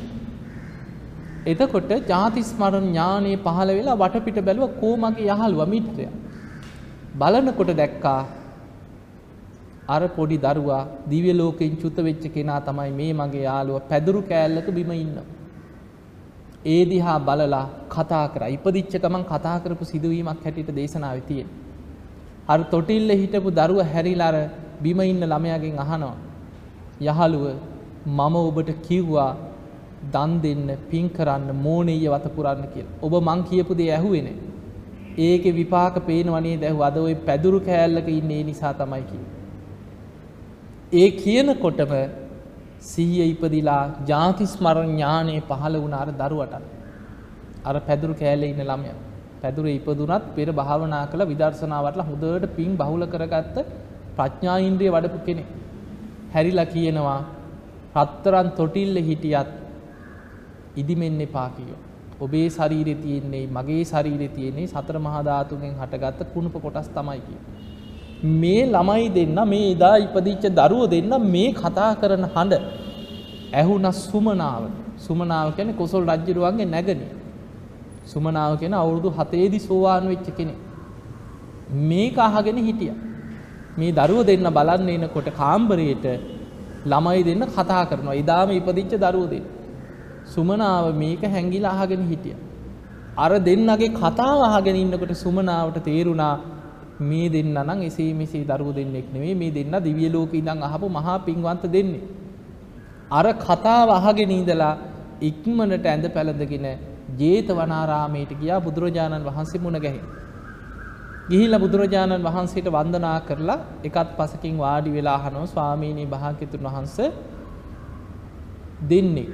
එතකොට ಜಾති ස්මරණ ඥානෙ පහළ වෙලා වටපිට බැලුවා කොමගේ යහළුවා මිත්‍රයා. බලනකොට දැක්කා අර පොඩි දරුවා දිව්‍ය ලෝකෙන් චුත වෙච්ච කෙනා තමයි මේ මගේ යාළුවා පැදුරු කෑල්ලක බිම ඉන්නවා. ඒ දිහා බලලා කතා කරා. ඉපදිච්ච ගමන් කතා කරපු සිදුවීමක් හැටියට දේශනාවේ තියෙන. අර තොටිල්ල හිටපු දරුවා හැරිලා අර බිම ඉන්න ළමයාගෙන් අහනවා. යහළුව මම ඔබට කිව්වා දන් දෙන්න, පින් කරන්න, මෝනෙය වත පුරන්න කියලා. ඔබ මං කියපු දේ ඇහුවේ නේ. ඒකේ විපාක පේනව නේද? ඇහුව අද ওই පැදුරු කෑල්ලක ඉන්නේ නිසා තමයි කිව්වේ. ඒ කියනකොටම සිහිය ඉපදිලා ජාති ස්මරණ ඥානෙ පහළ වුණ අර දරුවට. අර පැදුරු කෑලේ ඉන්න ළමයා. පැදුරේ ඉපදුනත් පෙර භාවනා කළ විදර්ශනා වටලා හොඳට පිං බහුල කරගත්ත ප්‍රඥා ඉන්ද්‍රිය වඩපු කෙනෙක්. හැරිලා කියනවා රත්තරන් තොටිල්ල හිටියත් ඉදිමෙන්න එපා කියෝ. ඔබේ ශරීරේ තියෙන්නේ මගේ ශරීරේ තියෙන්නේ සතර මහා ධාතුන්ගෙන් හටගත්ත කුණප කොටස් තමයි කියෝ. මේ ළමයි දෙන්න මේ එදා ඉපදිච්ච දරුව දෙන්න මේ කතා කරන හඬ ඇහුන සුමනාවට සුමනාව කියන්නේ කොසල් රජ්ජුරුවන්ගේ නැගණිය. සුමනාව කියන අවුරුදු 7ේදී සෝවාන් වෙච්ච කෙනෙක්. මේක අහගෙන හිටියා. මේ දරුව දෙන්න බලන්න එනකොට කාම්බරයේට ළමයි දෙන්න කතා කරනවා. එදාම ඉපදිච්ච දරුව දෙන්න. සුමනාව මේක හැංගිලා අහගෙන හිටියා. අර දෙන්නගේ කතාව අහගෙන ඉන්නකොට සුමනාවට තේරුණා මේ දෙන්න නම් එසේ මෙසේ දරුවෝ දෙන්නෙක් නෙවෙයි මේ දෙන්න දිව්‍ය ලෝකේ ඉඳන් අහපු මහා පින්වන්ත දෙන්නේ. අර කතාව අහගෙන ඉඳලා ඉක්මනට ඇඳ පැළඳගෙන ජේතවනාරාමයට ගියා බුදුරජාණන් වහන්සේ මුණ ගැහි. ගිහිල්ලා බුදුරජාණන් වහන්සේට වන්දනා කරලා එකත් පසකින් වාඩි වෙලා අහනවා ස්වාමීනි භාග්‍යතුන් වහන්සේ දෙන්නේ.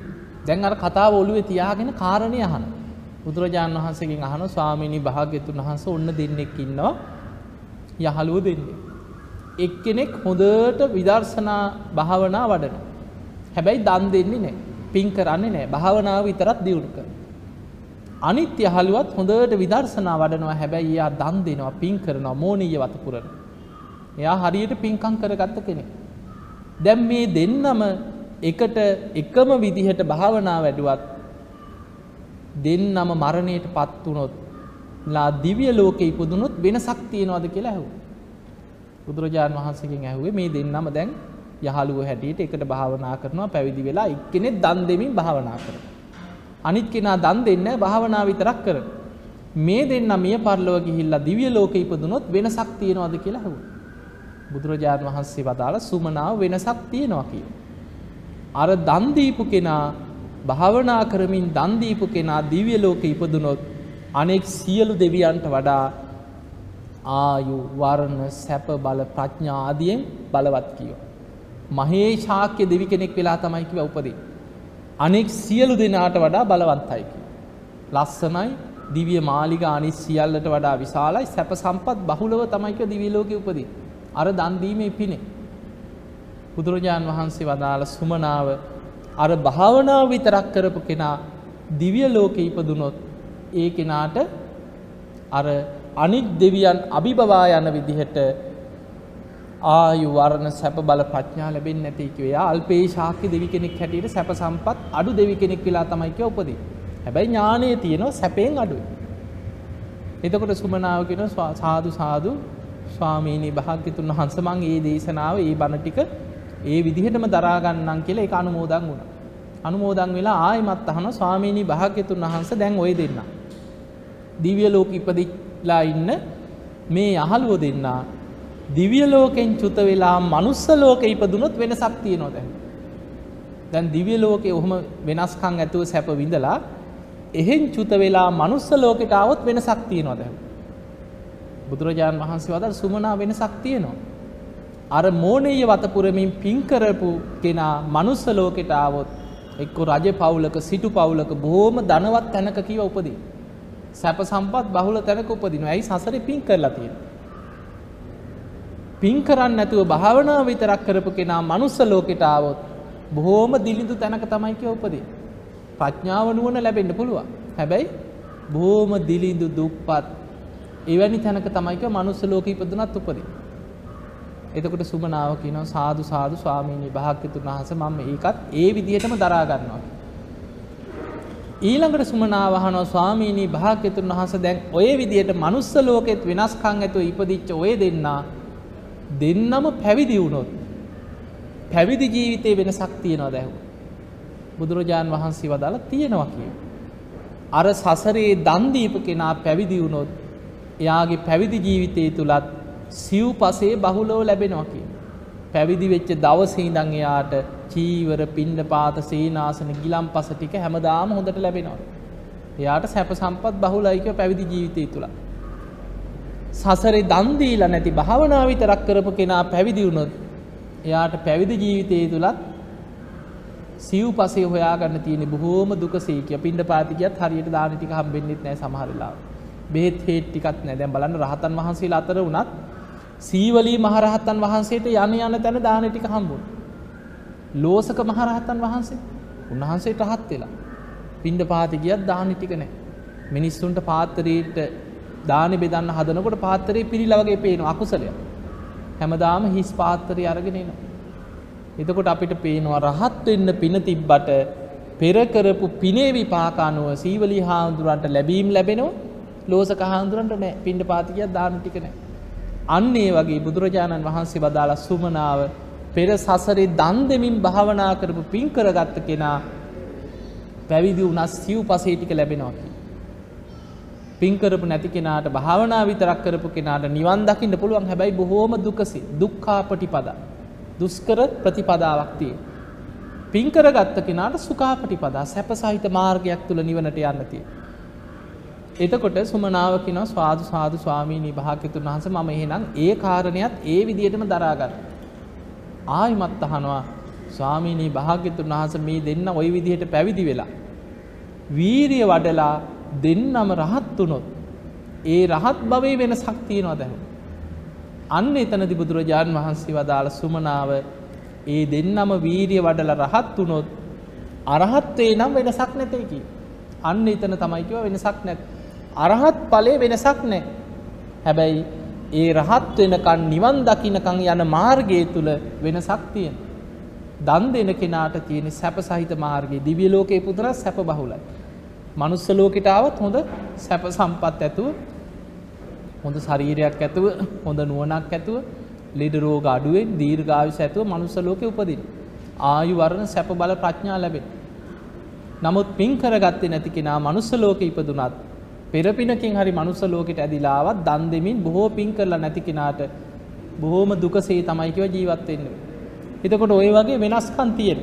දැන් අර කතාව ඔළුවේ තියාගෙන කාරණේ අහන. බුදුරජාණන් වහන්සේගෙන් අහනවා ස්වාමීනි භාග්‍යතුන් වහන්සේ ඔන්න දෙන්නෙක් ඉන්නවා යහළුව දෙන්නේ. එක්කෙනෙක් හොඳට විදර්ශනා භාවනා වඩන. හැබැයි දන් දෙන්නේ නෑ පින් කරන්නේ නෑ භාවනාව විතරත් දියුණු කර. අනිත් යහළුවත් හොඳට විදර්ශනා වඩනවා හැබැයි එයා දන් දෙනවා පින් කරනවා මෝනීය වතපුරන. එයා හරියට පින්කම් කරගත්ත කෙනෙක්. දැන් මේ දෙන්නම එකට එකම විදිහට භාවනා වැඩුවත් දෙන්නම මරණයට පත් වුණොත් ලා දිව්‍ය ලෝකේ ඉපදුනොත් වෙනසක් තියනවද කියලා ඇහුවා. බුදුරජාණන් වහන්සේගෙන් ඇහුවේ මේ දෙන්නම දැන් යහළුව හැටියට එකට භාවනා කරනවා පැවිදි වෙලා එක්කෙනෙක් දන් දෙමින් භාවනා කරනවා. අනිත් කෙනා දන් දෙන්නේ භාවනා විතරක් කරන. මේ දෙන්න මිය පරලොව ගිහිල්ලා දිව්‍ය ලෝකෙ ඉපදුනොත් වෙනසක් තියනවද කියලා ඇහුවා. බුදුරජාණන් වහන්සේ වදාළ සුමනාව වෙනසක් තියනවා කියලා. අර දන් දීපු කෙනා භාවනා කරමින් දන් දීපු කෙනා දිව්‍ය ලෝකෙ ඉපදුනොත් අනෙක් සියලු දෙවියන්ට වඩා ආයු වර්ණ සැප බල ප්‍රඥා ආදියෙන් බලවත් කියෝ. මහේ ශාක්‍ය දෙවි කෙනෙක් වෙලා තමයි කිව උපදී. අනෙක් සියලු දෙනාට වඩා බලවන්තයි කිය. ලස්සනයි දිවිය මාලිග අනිත් සියල්ලට වඩා විශාලයි සැප සම්පත් බහුලව තමයික දිවි ලෝකෙ උපදී. අර දන් දීමේ පිනේ. බුදුරජාණන් වහන්සේ වදාළ සුමනාව අර භාවනාව විතරක් කරපු කෙනා දිව්‍ය ලෝකෙ ඉපදුනොත් ඒ කෙනාට අර අනිත් දෙවියන් අභිබවා යන විදිහට ආයු වර්ණ සැප බල ප්‍රඥා ලැබෙන්නේ නැති කිව්වා. එයා අල්පේ ශාක්‍ය දෙවි කෙනෙක් හැටියට සැප සම්පත් අඩු දෙවි කෙනෙක් වෙලා තමයි කිය උපදී. හැබැයි ඥානය තියෙනවා සැපෙන් අඩුයි. එතකොට සුමනාව කියන සාදු සාදු ස්වාමීනි භාග්‍යතුන් වහන්සේ මං මේ දේශනාව මේ බණ ටික ඒ විදිහටම දරාගන්නම් කියලා ඒක අනුමෝදන් වුණා. අනුමෝදන් වෙලා ආයිමත් අහන ස්වාමීනි භාග්‍යතුන් වහන්සේ දැන් ඔය දෙන්න. දිව්‍ය ලෝක ඉපදිලා ඉන්න මේ යහළුවෝ දෙන්නා දිව්‍ය ලෝකෙන් චුත වෙලා මනුස්ස ලෝකෙ ඉපදුනොත් වෙනසක් තියෙනවා දැන්. දැන් දිව්‍ය ලෝකේ ඔහොම වෙනස්කම් ඇතුව සැප විඳලා එහෙන් චුත වෙලා මනුස්ස ලෝකෙට આવොත් වෙනසක් තියෙනවා දැන්. බුදුරජාණන් වහන්සේ වදාළ සුමනා වෙනසක් තියෙනවා. අර මෝනීය වතපුරමින් පින් කරපු කෙනා මනුස්ස ලෝකෙට ආවොත් එක්ක රජ පවුලක සිටු පවුලක බොහොම ධනවත් තැනක කීව උපදී. සැප සම්පත් බහුල තැනක උපදිනවා. ඇයි සසරේ පින් කරලා තියෙන්නේ? පින් කරන්නේ නැතුව භාවනාව විතරක් කරපු කෙනා මනුස්ස ලෝකෙට ආවොත් බොහොම දිලිඳු තැනක තමයි කිය උපදී. ප්‍රඥාව නුවණ ලැබෙන්න පුළුවන්. හැබැයි බොහොම දිලිඳු දුප්පත් එවැනි තැනක තමයි කිය මනුස්ස ලෝකෙ ඉපදුනත් උපදී. එතකොට සුමනාව කියනවා සාදු සාදු ස්වාමීනි භාග්‍යතුන් වහන්සේ මම ඒකත් ඒ විදිහටම දරා ගන්නවා. ඊළඟට සුමනාව අහනවා ස්වාමීනි භාග්‍යතුන් වහන්සේ දැන් ඔය විදිහට මනුස්ස ලෝකෙත් වෙනස්කම් ඇතුව ඉපදිච්ච ඔය දෙන්නා දෙන්නම පැවිදි වුණොත් පැවිදි ජීවිතේ වෙනසක් තියනවා දැහුව. බුදුරජාන් වහන්සේ වදාලා තියෙනවා කිය. අර සසරේ දන් දීප කෙනා පැවිදි වුණොත් එයාගේ පැවිදි ජීවිතය තුලත් සිව් පසේ බහුලව ලැබෙනවා කිය. පැවිදි වෙච්ච දවසේ ඉඳන් එයාට චීවර පිණ්ඩපාත සේනාසන ගිලම්පස ටික හැමදාම හොඳට ලැබෙනවා. එයාට සැප සම්පත් බහුලයික පැවිදි ජීවිතය තුළ. සසරේ දන් දීලා නැති භාවනාව විතරක් කරපු කෙනා පැවිදි වුණොත් එයාට පැවිදි ජීවිතය තුලත් සිව් පසේ හොයාගන්න තියෙන බොහෝම දුකසේ කිය පිණ්ඩපාත ගියත් හරියට දාන ටික හම්බෙන්නෙත් නැහැ සමහර වෙලාවට. බෙහෙත් හේත් ටිකක් නැහැ. දැන් බලන්න රහතන් වහන්සේලා අතර වුණත් සීවලී මහරහතන් වහන්සේට යන යන තැන දාන ටික හම්බුණා. ලෝසක මහරහතන් වහන්සේ උන්වහන්සේට රහත් වෙලා. පිණ්ඩපාත ගියත් දාන ටික නැහැ. මිනිස්සුන්ට පාත්‍රයට දානෙ බෙදන්න හදනකොට පාත්‍රයේ පිළිලා වගේ පේනවා අකුසලයක්. හැමදාම හිස් පාත්‍රය අරගෙන එනවා. එතකොට අපිට පේනවා රහත් වෙන්න පින තිබ්බට පෙර කරපු පිනේ විපාක අනුව සීවලී හාමුදුරන්ට ලැබීම් ලැබෙනවා. ලෝසක හාමුදුරන්ට නෑ පිණ්ඩපාත ගියත් දාන ටික නෑ. අන්න ඒ වගේ බුදුරජාණන් වහන්සේ වදාලා සුමනාව පෙර සසරේ දන් දෙමින් භාවනා කරපු පින් කරගත්ත කෙනා පැවිදි වුණා සිව් පසේ ටික ලැබෙනවා කියලා. පින් කරපු නැති කෙනාට භාවනා විතරක් කරපු කෙනාට නිවන් දකින්න පුළුවන් හැබැයි බොහෝම දුකසේ දුක්ඛාපටිපදා දුෂ්කර ප්‍රතිපදාවක් තියෙන. පින් කරගත්ත කෙනාට සුඛාපටිපදා සැප සහිත මාර්ගයක් තුල නිවනට යන්න තියෙන. එතකොට සුමනාව කියනවා ස්වාදු සාදු ස්වාමීනි භාග්‍යතුන් වහන්සේ මම එහෙනම් ඒ කාරණයක් ඒ විදිහටම දරා ගන්න. ආයිමත් අහනවා ස්වාමීනි භාග්‍යතුන් වහන්සේ මේ දෙන්න ওই විදිහට පැවිදි වෙලා වීරිය වඩලා දෙන්නම රහත් වුණොත් ඒ රහත් භවයේ වෙනසක් තියෙනවා දැන්. අන්න එතනදි බුදුරජාණන් වහන්සේ වදාළ සුමනාව ඒ දෙන්නම වීරිය වඩලා රහත් වුණොත් අරහත්වේ නම් වෙනසක් නැtei කි. අන්න එතන තමයි කිව්වා වෙනසක් නැත්. අරහත් ඵලයේ වෙනසක් නැහැ. හැබැයි ඒ රහත් වෙනකන් නිවන් දකින්නකන් යන මාර්ගය තුල වෙනසක් තියෙනවා. දන් දෙන කෙනාට තියෙන සැප සහිත මාර්ගය දිව්‍ය ලෝකේ පුතන සැප බහුලයි. මනුස්ස ලෝකෙට ආවත් හොඳ සැප සම්පත් ඇතුව හොඳ ශරීරයක් ඇතුව හොඳ නුවණක් ඇතුව ලෙඩ රෝග අඩුවෙන් දීර්ඝායුෂ ඇතුව මනුස්ස ලෝකේ උපදින. ආයු වර්ණ සැප බල ප්‍රඥා ලැබෙන. නමුත් පින් කරගත්තේ නැති කෙනා මනුස්ස ලෝකේ ඉපදුනත් පෙර පිනකින් හරි මනුස්ස ලෝකෙට ඇදිලාවත් දන් දෙමින් බොහෝ පින් කරලා නැති කෙනාට බොහෝම දුකසේ තමයි කිව ජීවත් වෙන්නේ. එතකොට ওই වගේ වෙනස්කම් තියෙන.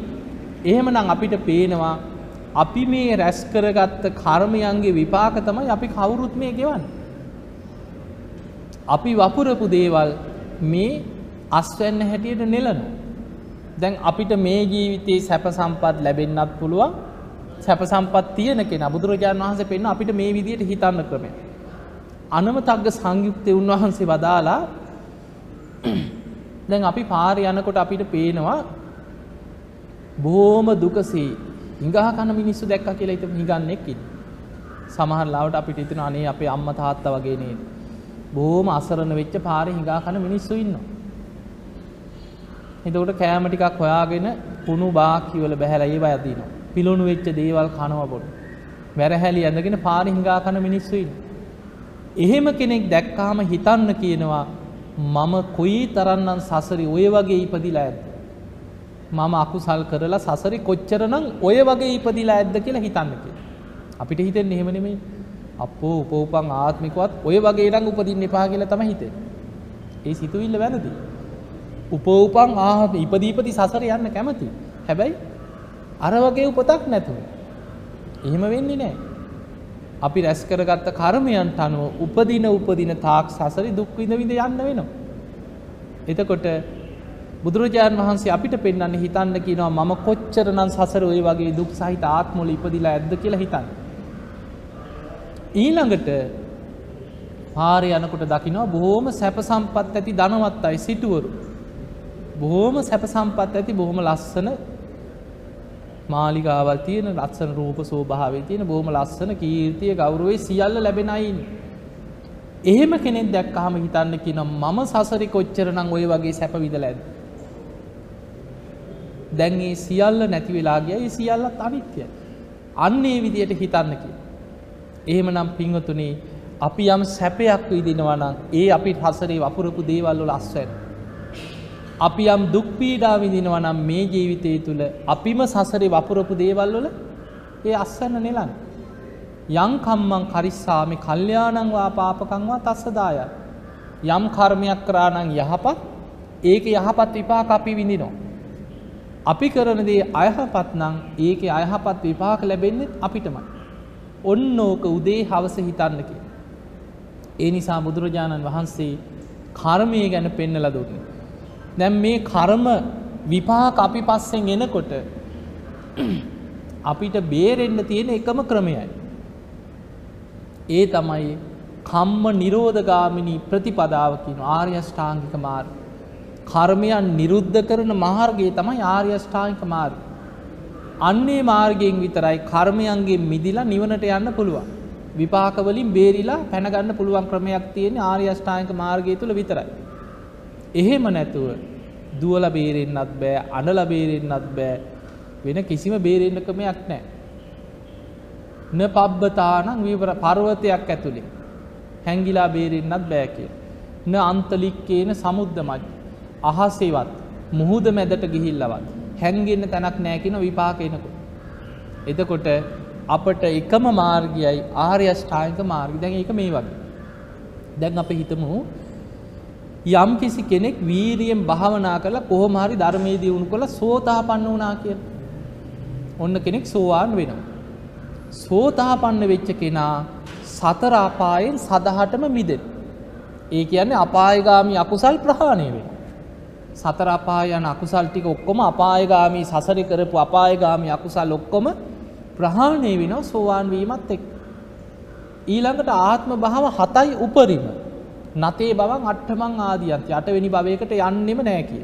එහෙමනම් අපිට පේනවා අපි මේ රැස් කරගත්ත කර්මයන්ගේ විපාක තමයි අපි කවුරුත් මේ ගෙවන්නේ. අපි වපුරපු දේවල් මේ අස්වැන්න හැටියට නෙලනවා. දැන් අපිට මේ ජීවිතේ සැප සම්පත් ලැබෙන්නත් පුළුවන් සැප සම්පත් තියෙන කෙනා බුදුරජාණන් වහන්සේ පෙන්න අපිට මේ විදිහට හිතන්න ක්‍රමය. අනමතග්ග සංයුක්තය උන්වහන්සේ වදාලා දැන් අපි පාරේ යනකොට අපිට පේනවා බොහොම දුකසේ හිඟා කන මිනිස්සු දැක්කා කියලා හිතමු හිඟන්නෙක් ඉන්න. සමහර ලාවට අපිට හිතෙනවා අනේ අපේ අම්මා තාත්තා වගේ නේද. බොහොම අසරණ වෙච්ච පාරේ හිඟා කන මිනිස්සු ඉන්නවා. එතකොට කෑම ටිකක් හොයාගෙන කුණු බාක්කි වල බහැලා ඒව යදිනවා. පිලුණු වෙච්ච දේවල් කනවා බොන. වැරහැලි ඇඳගෙන පාරේ හිඟා කන මිනිස්සු ඉන්න. එහෙම කෙනෙක් දැක්කාම හිතන්න කියනවා මම කොයි තරම්නම් සසරි ඔය වගේ ඉපදිලා ඇද්ද. මම අකුසල් කරලා සසරි කොච්චරනම් ඔය වගේ ඉපදිලා ඇද්ද කියලා හිතන්න කියලා. අපිට හිතෙන්නේ එහෙම නෙමෙයි. අපෝ උපෝපං ආත්මිකවත් ඔය වගේ නම් උපදින්න එපා කියලා තමයි හිතෙන්නේ. ඒ සිතුවිල්ල වැරදි. උපෝපං ආ ඉපදීපති සසර යන්න කැමති. හැබැයි අර වගේ උපතක් නැතුව. එහෙම වෙන්නේ නැහැ. අපි රැස් කරගත්ත කර්මයන්ට අනුව උපදින උපදින තාක් සසරි දුක් විඳ විඳ යන්න වෙනවා. එතකොට බුදුරජාණන් වහන්සේ අපිට පෙන්වන්න හිතන්න කියනවා මම කොච්චරනම් සසර ওই වගේ දුක් සහිත ආත්මවල ඉපදිලා ඇද්ද කියලා හිතන්න. ඊළඟට පාරේ යනකොට දකිනවා බොහොම සැප සම්පත් ඇති ධනවත් අය සිටුවරු. බොහොම සැප සම්පත් ඇති බොහොම ලස්සන මාලිගාවල් තියෙන ලස්සන රූප ස්වභාවයේ තියෙන බොහොම ලස්සන කීර්තිය ගෞරවය සියල්ල ලැබෙන අය ඉන්නේ. එහෙම කෙනෙක් දැක්කහම හිතන්න කියනවා මම සසරේ කොච්චරනම් ওই වගේ සැප විඳලා ඇද්ද? දැන් ඒ සියල්ල නැති වෙලා ගියා. ඒ සියල්ලත් අනිත්‍යයි. අන්න ඒ විදියට හිතන්න කියලා. එහෙමනම් පින්වතුනි අපි යම් සැපයක් විඳිනවා නම් ඒ අපි හසරේ වපුරපු දේවල් වල අස්වැන්න. අපි යම් දුක් පීඩා විඳිනවා නම් මේ ජීවිතය තුළ අපිම සසරේ වපුරපු දේවල් වල ඒ අස්වැන්න නෙලන්න. යම් කම්මං කරිස්සාමි කල්යාණං වා පාපකං වා තස්සදාය. යම් කර්මයක් කරා නම් යහපත් ඒක යහපත් විපාක අපි විඳිනවා. අපි කරන දේ අයහපත් නම් ඒකේ අයහපත් විපාක ලැබෙන්නේ අපිටමයි. ඔන්න ඕක උදේ හවස හිතන්න කියලා. ඒ නිසා බුදුරජාණන් වහන්සේ කර්මය ගැන පෙන්නලා දුන්නේ. දැන් මේ කර්ම විපාක අපි පස්සෙන් එනකොට අපිට බේරෙන්න තියෙන එකම ක්‍රමයයි. ඒ තමයි කම්ම නිරෝධගාමිනී ප්‍රතිපදාව කියන ආර්ය අෂ්ටාංගික මාර්ගය. කර්මයන් නිරුද්ධ කරන මාර්ගය තමයි ආර්ය අෂ්ටාංගික මාර්ගය. අන්නේ මාර්ගයෙන් විතරයි කර්මයන්ගෙන් මිදිලා නිවනට යන්න පුළුවන්. විපාක වලින් බේරිලා පැන ගන්න පුළුවන් ක්‍රමයක් තියෙන්නේ ආර්ය අෂ්ටාංගික මාර්ගය තුල විතරයි. එහෙම නැතුව දුවලා බේරෙන්නත් බෑ, අඬලා බේරෙන්නත් බෑ. වෙන කිසිම බේරෙන්න ක්‍රමයක් නැහැ. න පබ්බතානං විවර පර්වතයක් ඇතුලේ හැංගිලා බේරෙන්නත් බෑ කියලා. න අන්තලික්කේන සමුද්ද මජ්ජ අහසේවත් මුහුද මැදට ගිහිල්ලවත් හැන්ගෙන්න තැනක් නෑ කියන විපාක එනකොට. එතකොට අපට එකම මාර්ගයයි ආර්ය අෂ්ටාංගික මාර්ගය. දැන් ඒක මේ වගේ. දැන් අපි හිතමු යම් කිසි කෙනෙක් වීරියෙන් භාවනා කරලා කොහොම හරි ධර්මයේ දියුණු කරලා සෝතාපන්න වුණා කියලා. ඔන්න කෙනෙක් සෝවාන් වෙනවා. සෝතාපන්න වෙච්ච කෙනා සතර අපායෙන් සදහටම මිදෙන. ඒ කියන්නේ අපායගාමී අකුසල් ප්‍රහාණය වෙනවා. සතර අපාය යන අකුසල් ටික ඔක්කොම අපායගාමී සසරි කරපු අපායගාමී අකුසල් ඔක්කොම ප්‍රහාණය වෙනවා සෝවාන් වීමත් එක්ක. ඊළඟට ආත්ම භාව හතයි උපරිම. නතේ බවන් අට්ඨමං ආදියන්ති අටවෙනි භවයකට යන්නෙම නෑ කිය.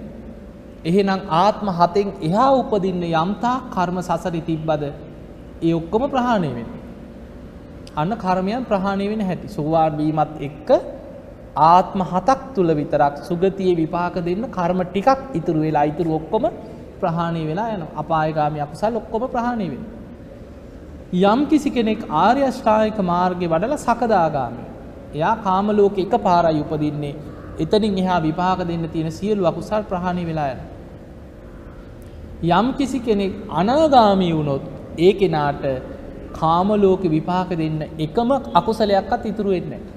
එහෙනම් ආත්ම හතෙන් එහා උපදින්න යම්තා කර්ම සසරි තිබ්බද ඒ ඔක්කොම ප්‍රහාණය වෙන. අන්න කර්මයන් ප්‍රහාණය වෙන හැටි සෝවාන් වීමත් එක්ක ආත්ම හතක් තුළ විතරක් සුගතියේ විපාක දෙන්න කර්ම ටිකක් ඉතුරු වෙලා ඉතුරු ඔක්කොම ප්‍රහාණය වෙලා යන අපායගාමී අකුසල් ඔක්කොම ප්‍රහාණය වෙන. යම් කිසි කෙනෙක් ආර්ය අෂ්ටාංගික මාර්ගේ වඩලා සකදාගාමී. එයා කාම ලෝකේ එක පාරයි උපදින්නේ. එතනින් එහා විපාක දෙන්න තියෙන සියලු අකුසල් ප්‍රහාණය වෙලා යනවා. යම් කිසි කෙනෙක් අනාගාමී වුණොත් ඒ කෙනාට කාම ලෝකේ විපාක දෙන්න එකම අකුසලයක්වත් ඉතුරු වෙන්නේ නැහැ.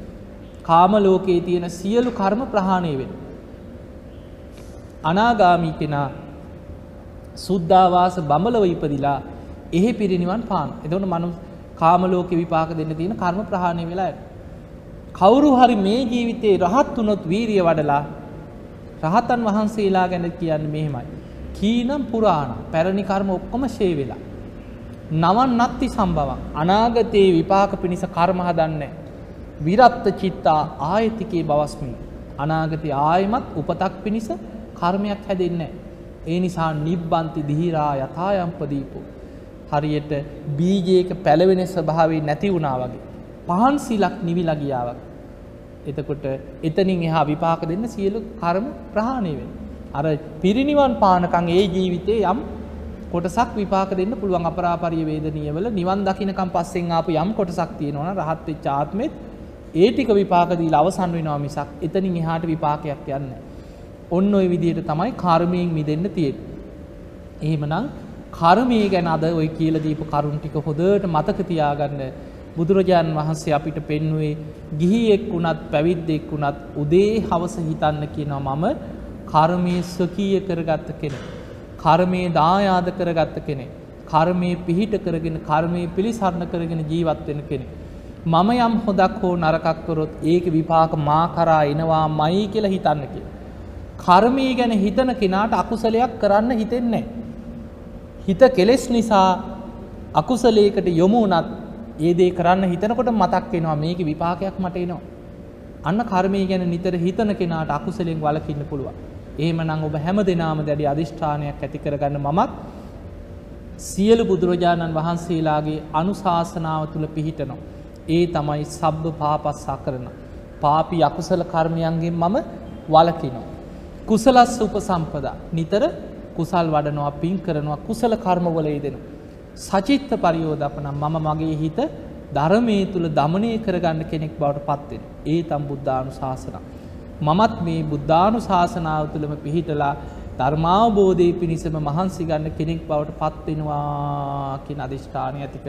කාම ලෝකයේ තියෙන සියලු කර්ම ප්‍රහාණය වෙන. අනාගාමී කෙනා සුද්ධාවාස බඹලව ඉපදිලා එහෙ පිරිනිවන් පාන. එතකොට මනු කාම ලෝකේ විපාක දෙන්න තියෙන කර්ම ප්‍රහාණය වෙලා කවුරු හරි මේ ජීවිතේ රහත් වුණොත් වීරිය වඩලා රහතන් වහන්සේලා ගැන කියන්නේ මෙහෙමයි. කීනම් පුරාණ පැරණි කර්ම ඔක්කොම ෂේ වෙලා. නවන් නත්ති සම්භවන් අනාගතයේ විපාක පිණිස කර්ම හදන්නේ විරත්ත චිත්තා ආයතිකේ බවස්මි. අනාගතය ආයමත් උපතක් පිණිස කර්මයක් හැදෙන්නේ. ඒ නිසා නිබ්බන්ති දිහිරා යථායම්පදීපෝ. හරියට බීජයක පැළවෙන ස්වභාවේ නැති වුණා වගේ. පහන් සිලක් නිවිලා ගියා වගේ. එතකොට එතනින් එහා විපාක දෙන්න සියලු කර්ම ප්‍රහාණය වෙනවා. අර පිරිනිවන් පානකම් ඒ ජීවිතේ යම් කොටසක් විපාක දෙන්න පුළුවන් අපරාපරිය වේදනීය වල නිවන් දකින්නකම් පස්සෙන් ආපු යම් කොටසක් තියෙනවා නම් රහත් වෙච්ච ආත්මෙත් ඒ ටික විපාක දීලා අවසන් වෙනවා මිසක් එතනින් එහාට විපාකයක් යන්නේ ඔන්න ඔය විදිහට තමයි කර්මයෙන් මිදෙන්න තියෙන්නේ. එහෙමනම් කර්මය ගැන අද ඔය කියලා දීපු කරුණ ටික හොඳට මතක තියාගන්න බුදුරජාණන් වහන්සේ අපිට පෙන්වුවේ ගිහියෙක් වුණත් පැවිද්දෙක් වුණත් උදේ හවස හිතන්න කියනවා මම කර්මයේ ස්වකීය කරගත්ත කෙනෙක්. කර්මයේ දායාද කරගත්ත කෙනෙක්. කර්මයේ පිහිට කරගෙන කර්මයේ පිළිසරණ කරගෙන ජීවත් වෙන කෙනෙක්. මම යම් හොදක් හෝ නරකක් කරොත් ඒක විපාක මා කරා එනවාමයි කියලා හිතන්න කියලා. කර්මය ගැන හිතන කෙනාට අකුසලයක් කරන්න හිතෙන්නේ නැහැ. හිත කෙලෙස් නිසා අකුසලයකට යොමු වුණත් ඒ දේ කරන්න හිතනකොට මතක් වෙනවා මේකේ විපාකයක් මට එනවා. අන්න කර්මය ගැන නිතර හිතන කෙනාට අකුසලෙන් වළකින්න පුළුවන්. එහෙමනම් ඔබ හැම දිනාම දැඩි අදිෂ්ඨානයක් ඇති කරගන්න මමත් සියලු බුදුරජාණන් වහන්සේලාගේ අනුශාසනාව තුල පිහිටනවා. ඒ තමයි සබ්බ පාපස්සා කරන. පාපි අකුසල කර්මයන්ගෙන් මම වළකිනවා. කුසලස්ස උපසම්පදා නිතර කුසල් වඩනවා පින් කරනවා කුසල කර්මවල යෙදෙනවා. සචිත්ත පරියෝදපනම් මම මගේ හිත ධර්මයේ තුල දමනය කරගන්න කෙනෙක් බවට පත් වෙන. ඒ තම් බුද්ධානුශාසන. මමත් මේ බුද්ධානුශාසනාව තුළම පිහිටලා ධර්මාවබෝධය පිණිසම මහන්සි ගන්න කෙනෙක් බවට පත් වෙනවා කියන අදිෂ්ඨානය ඇති කර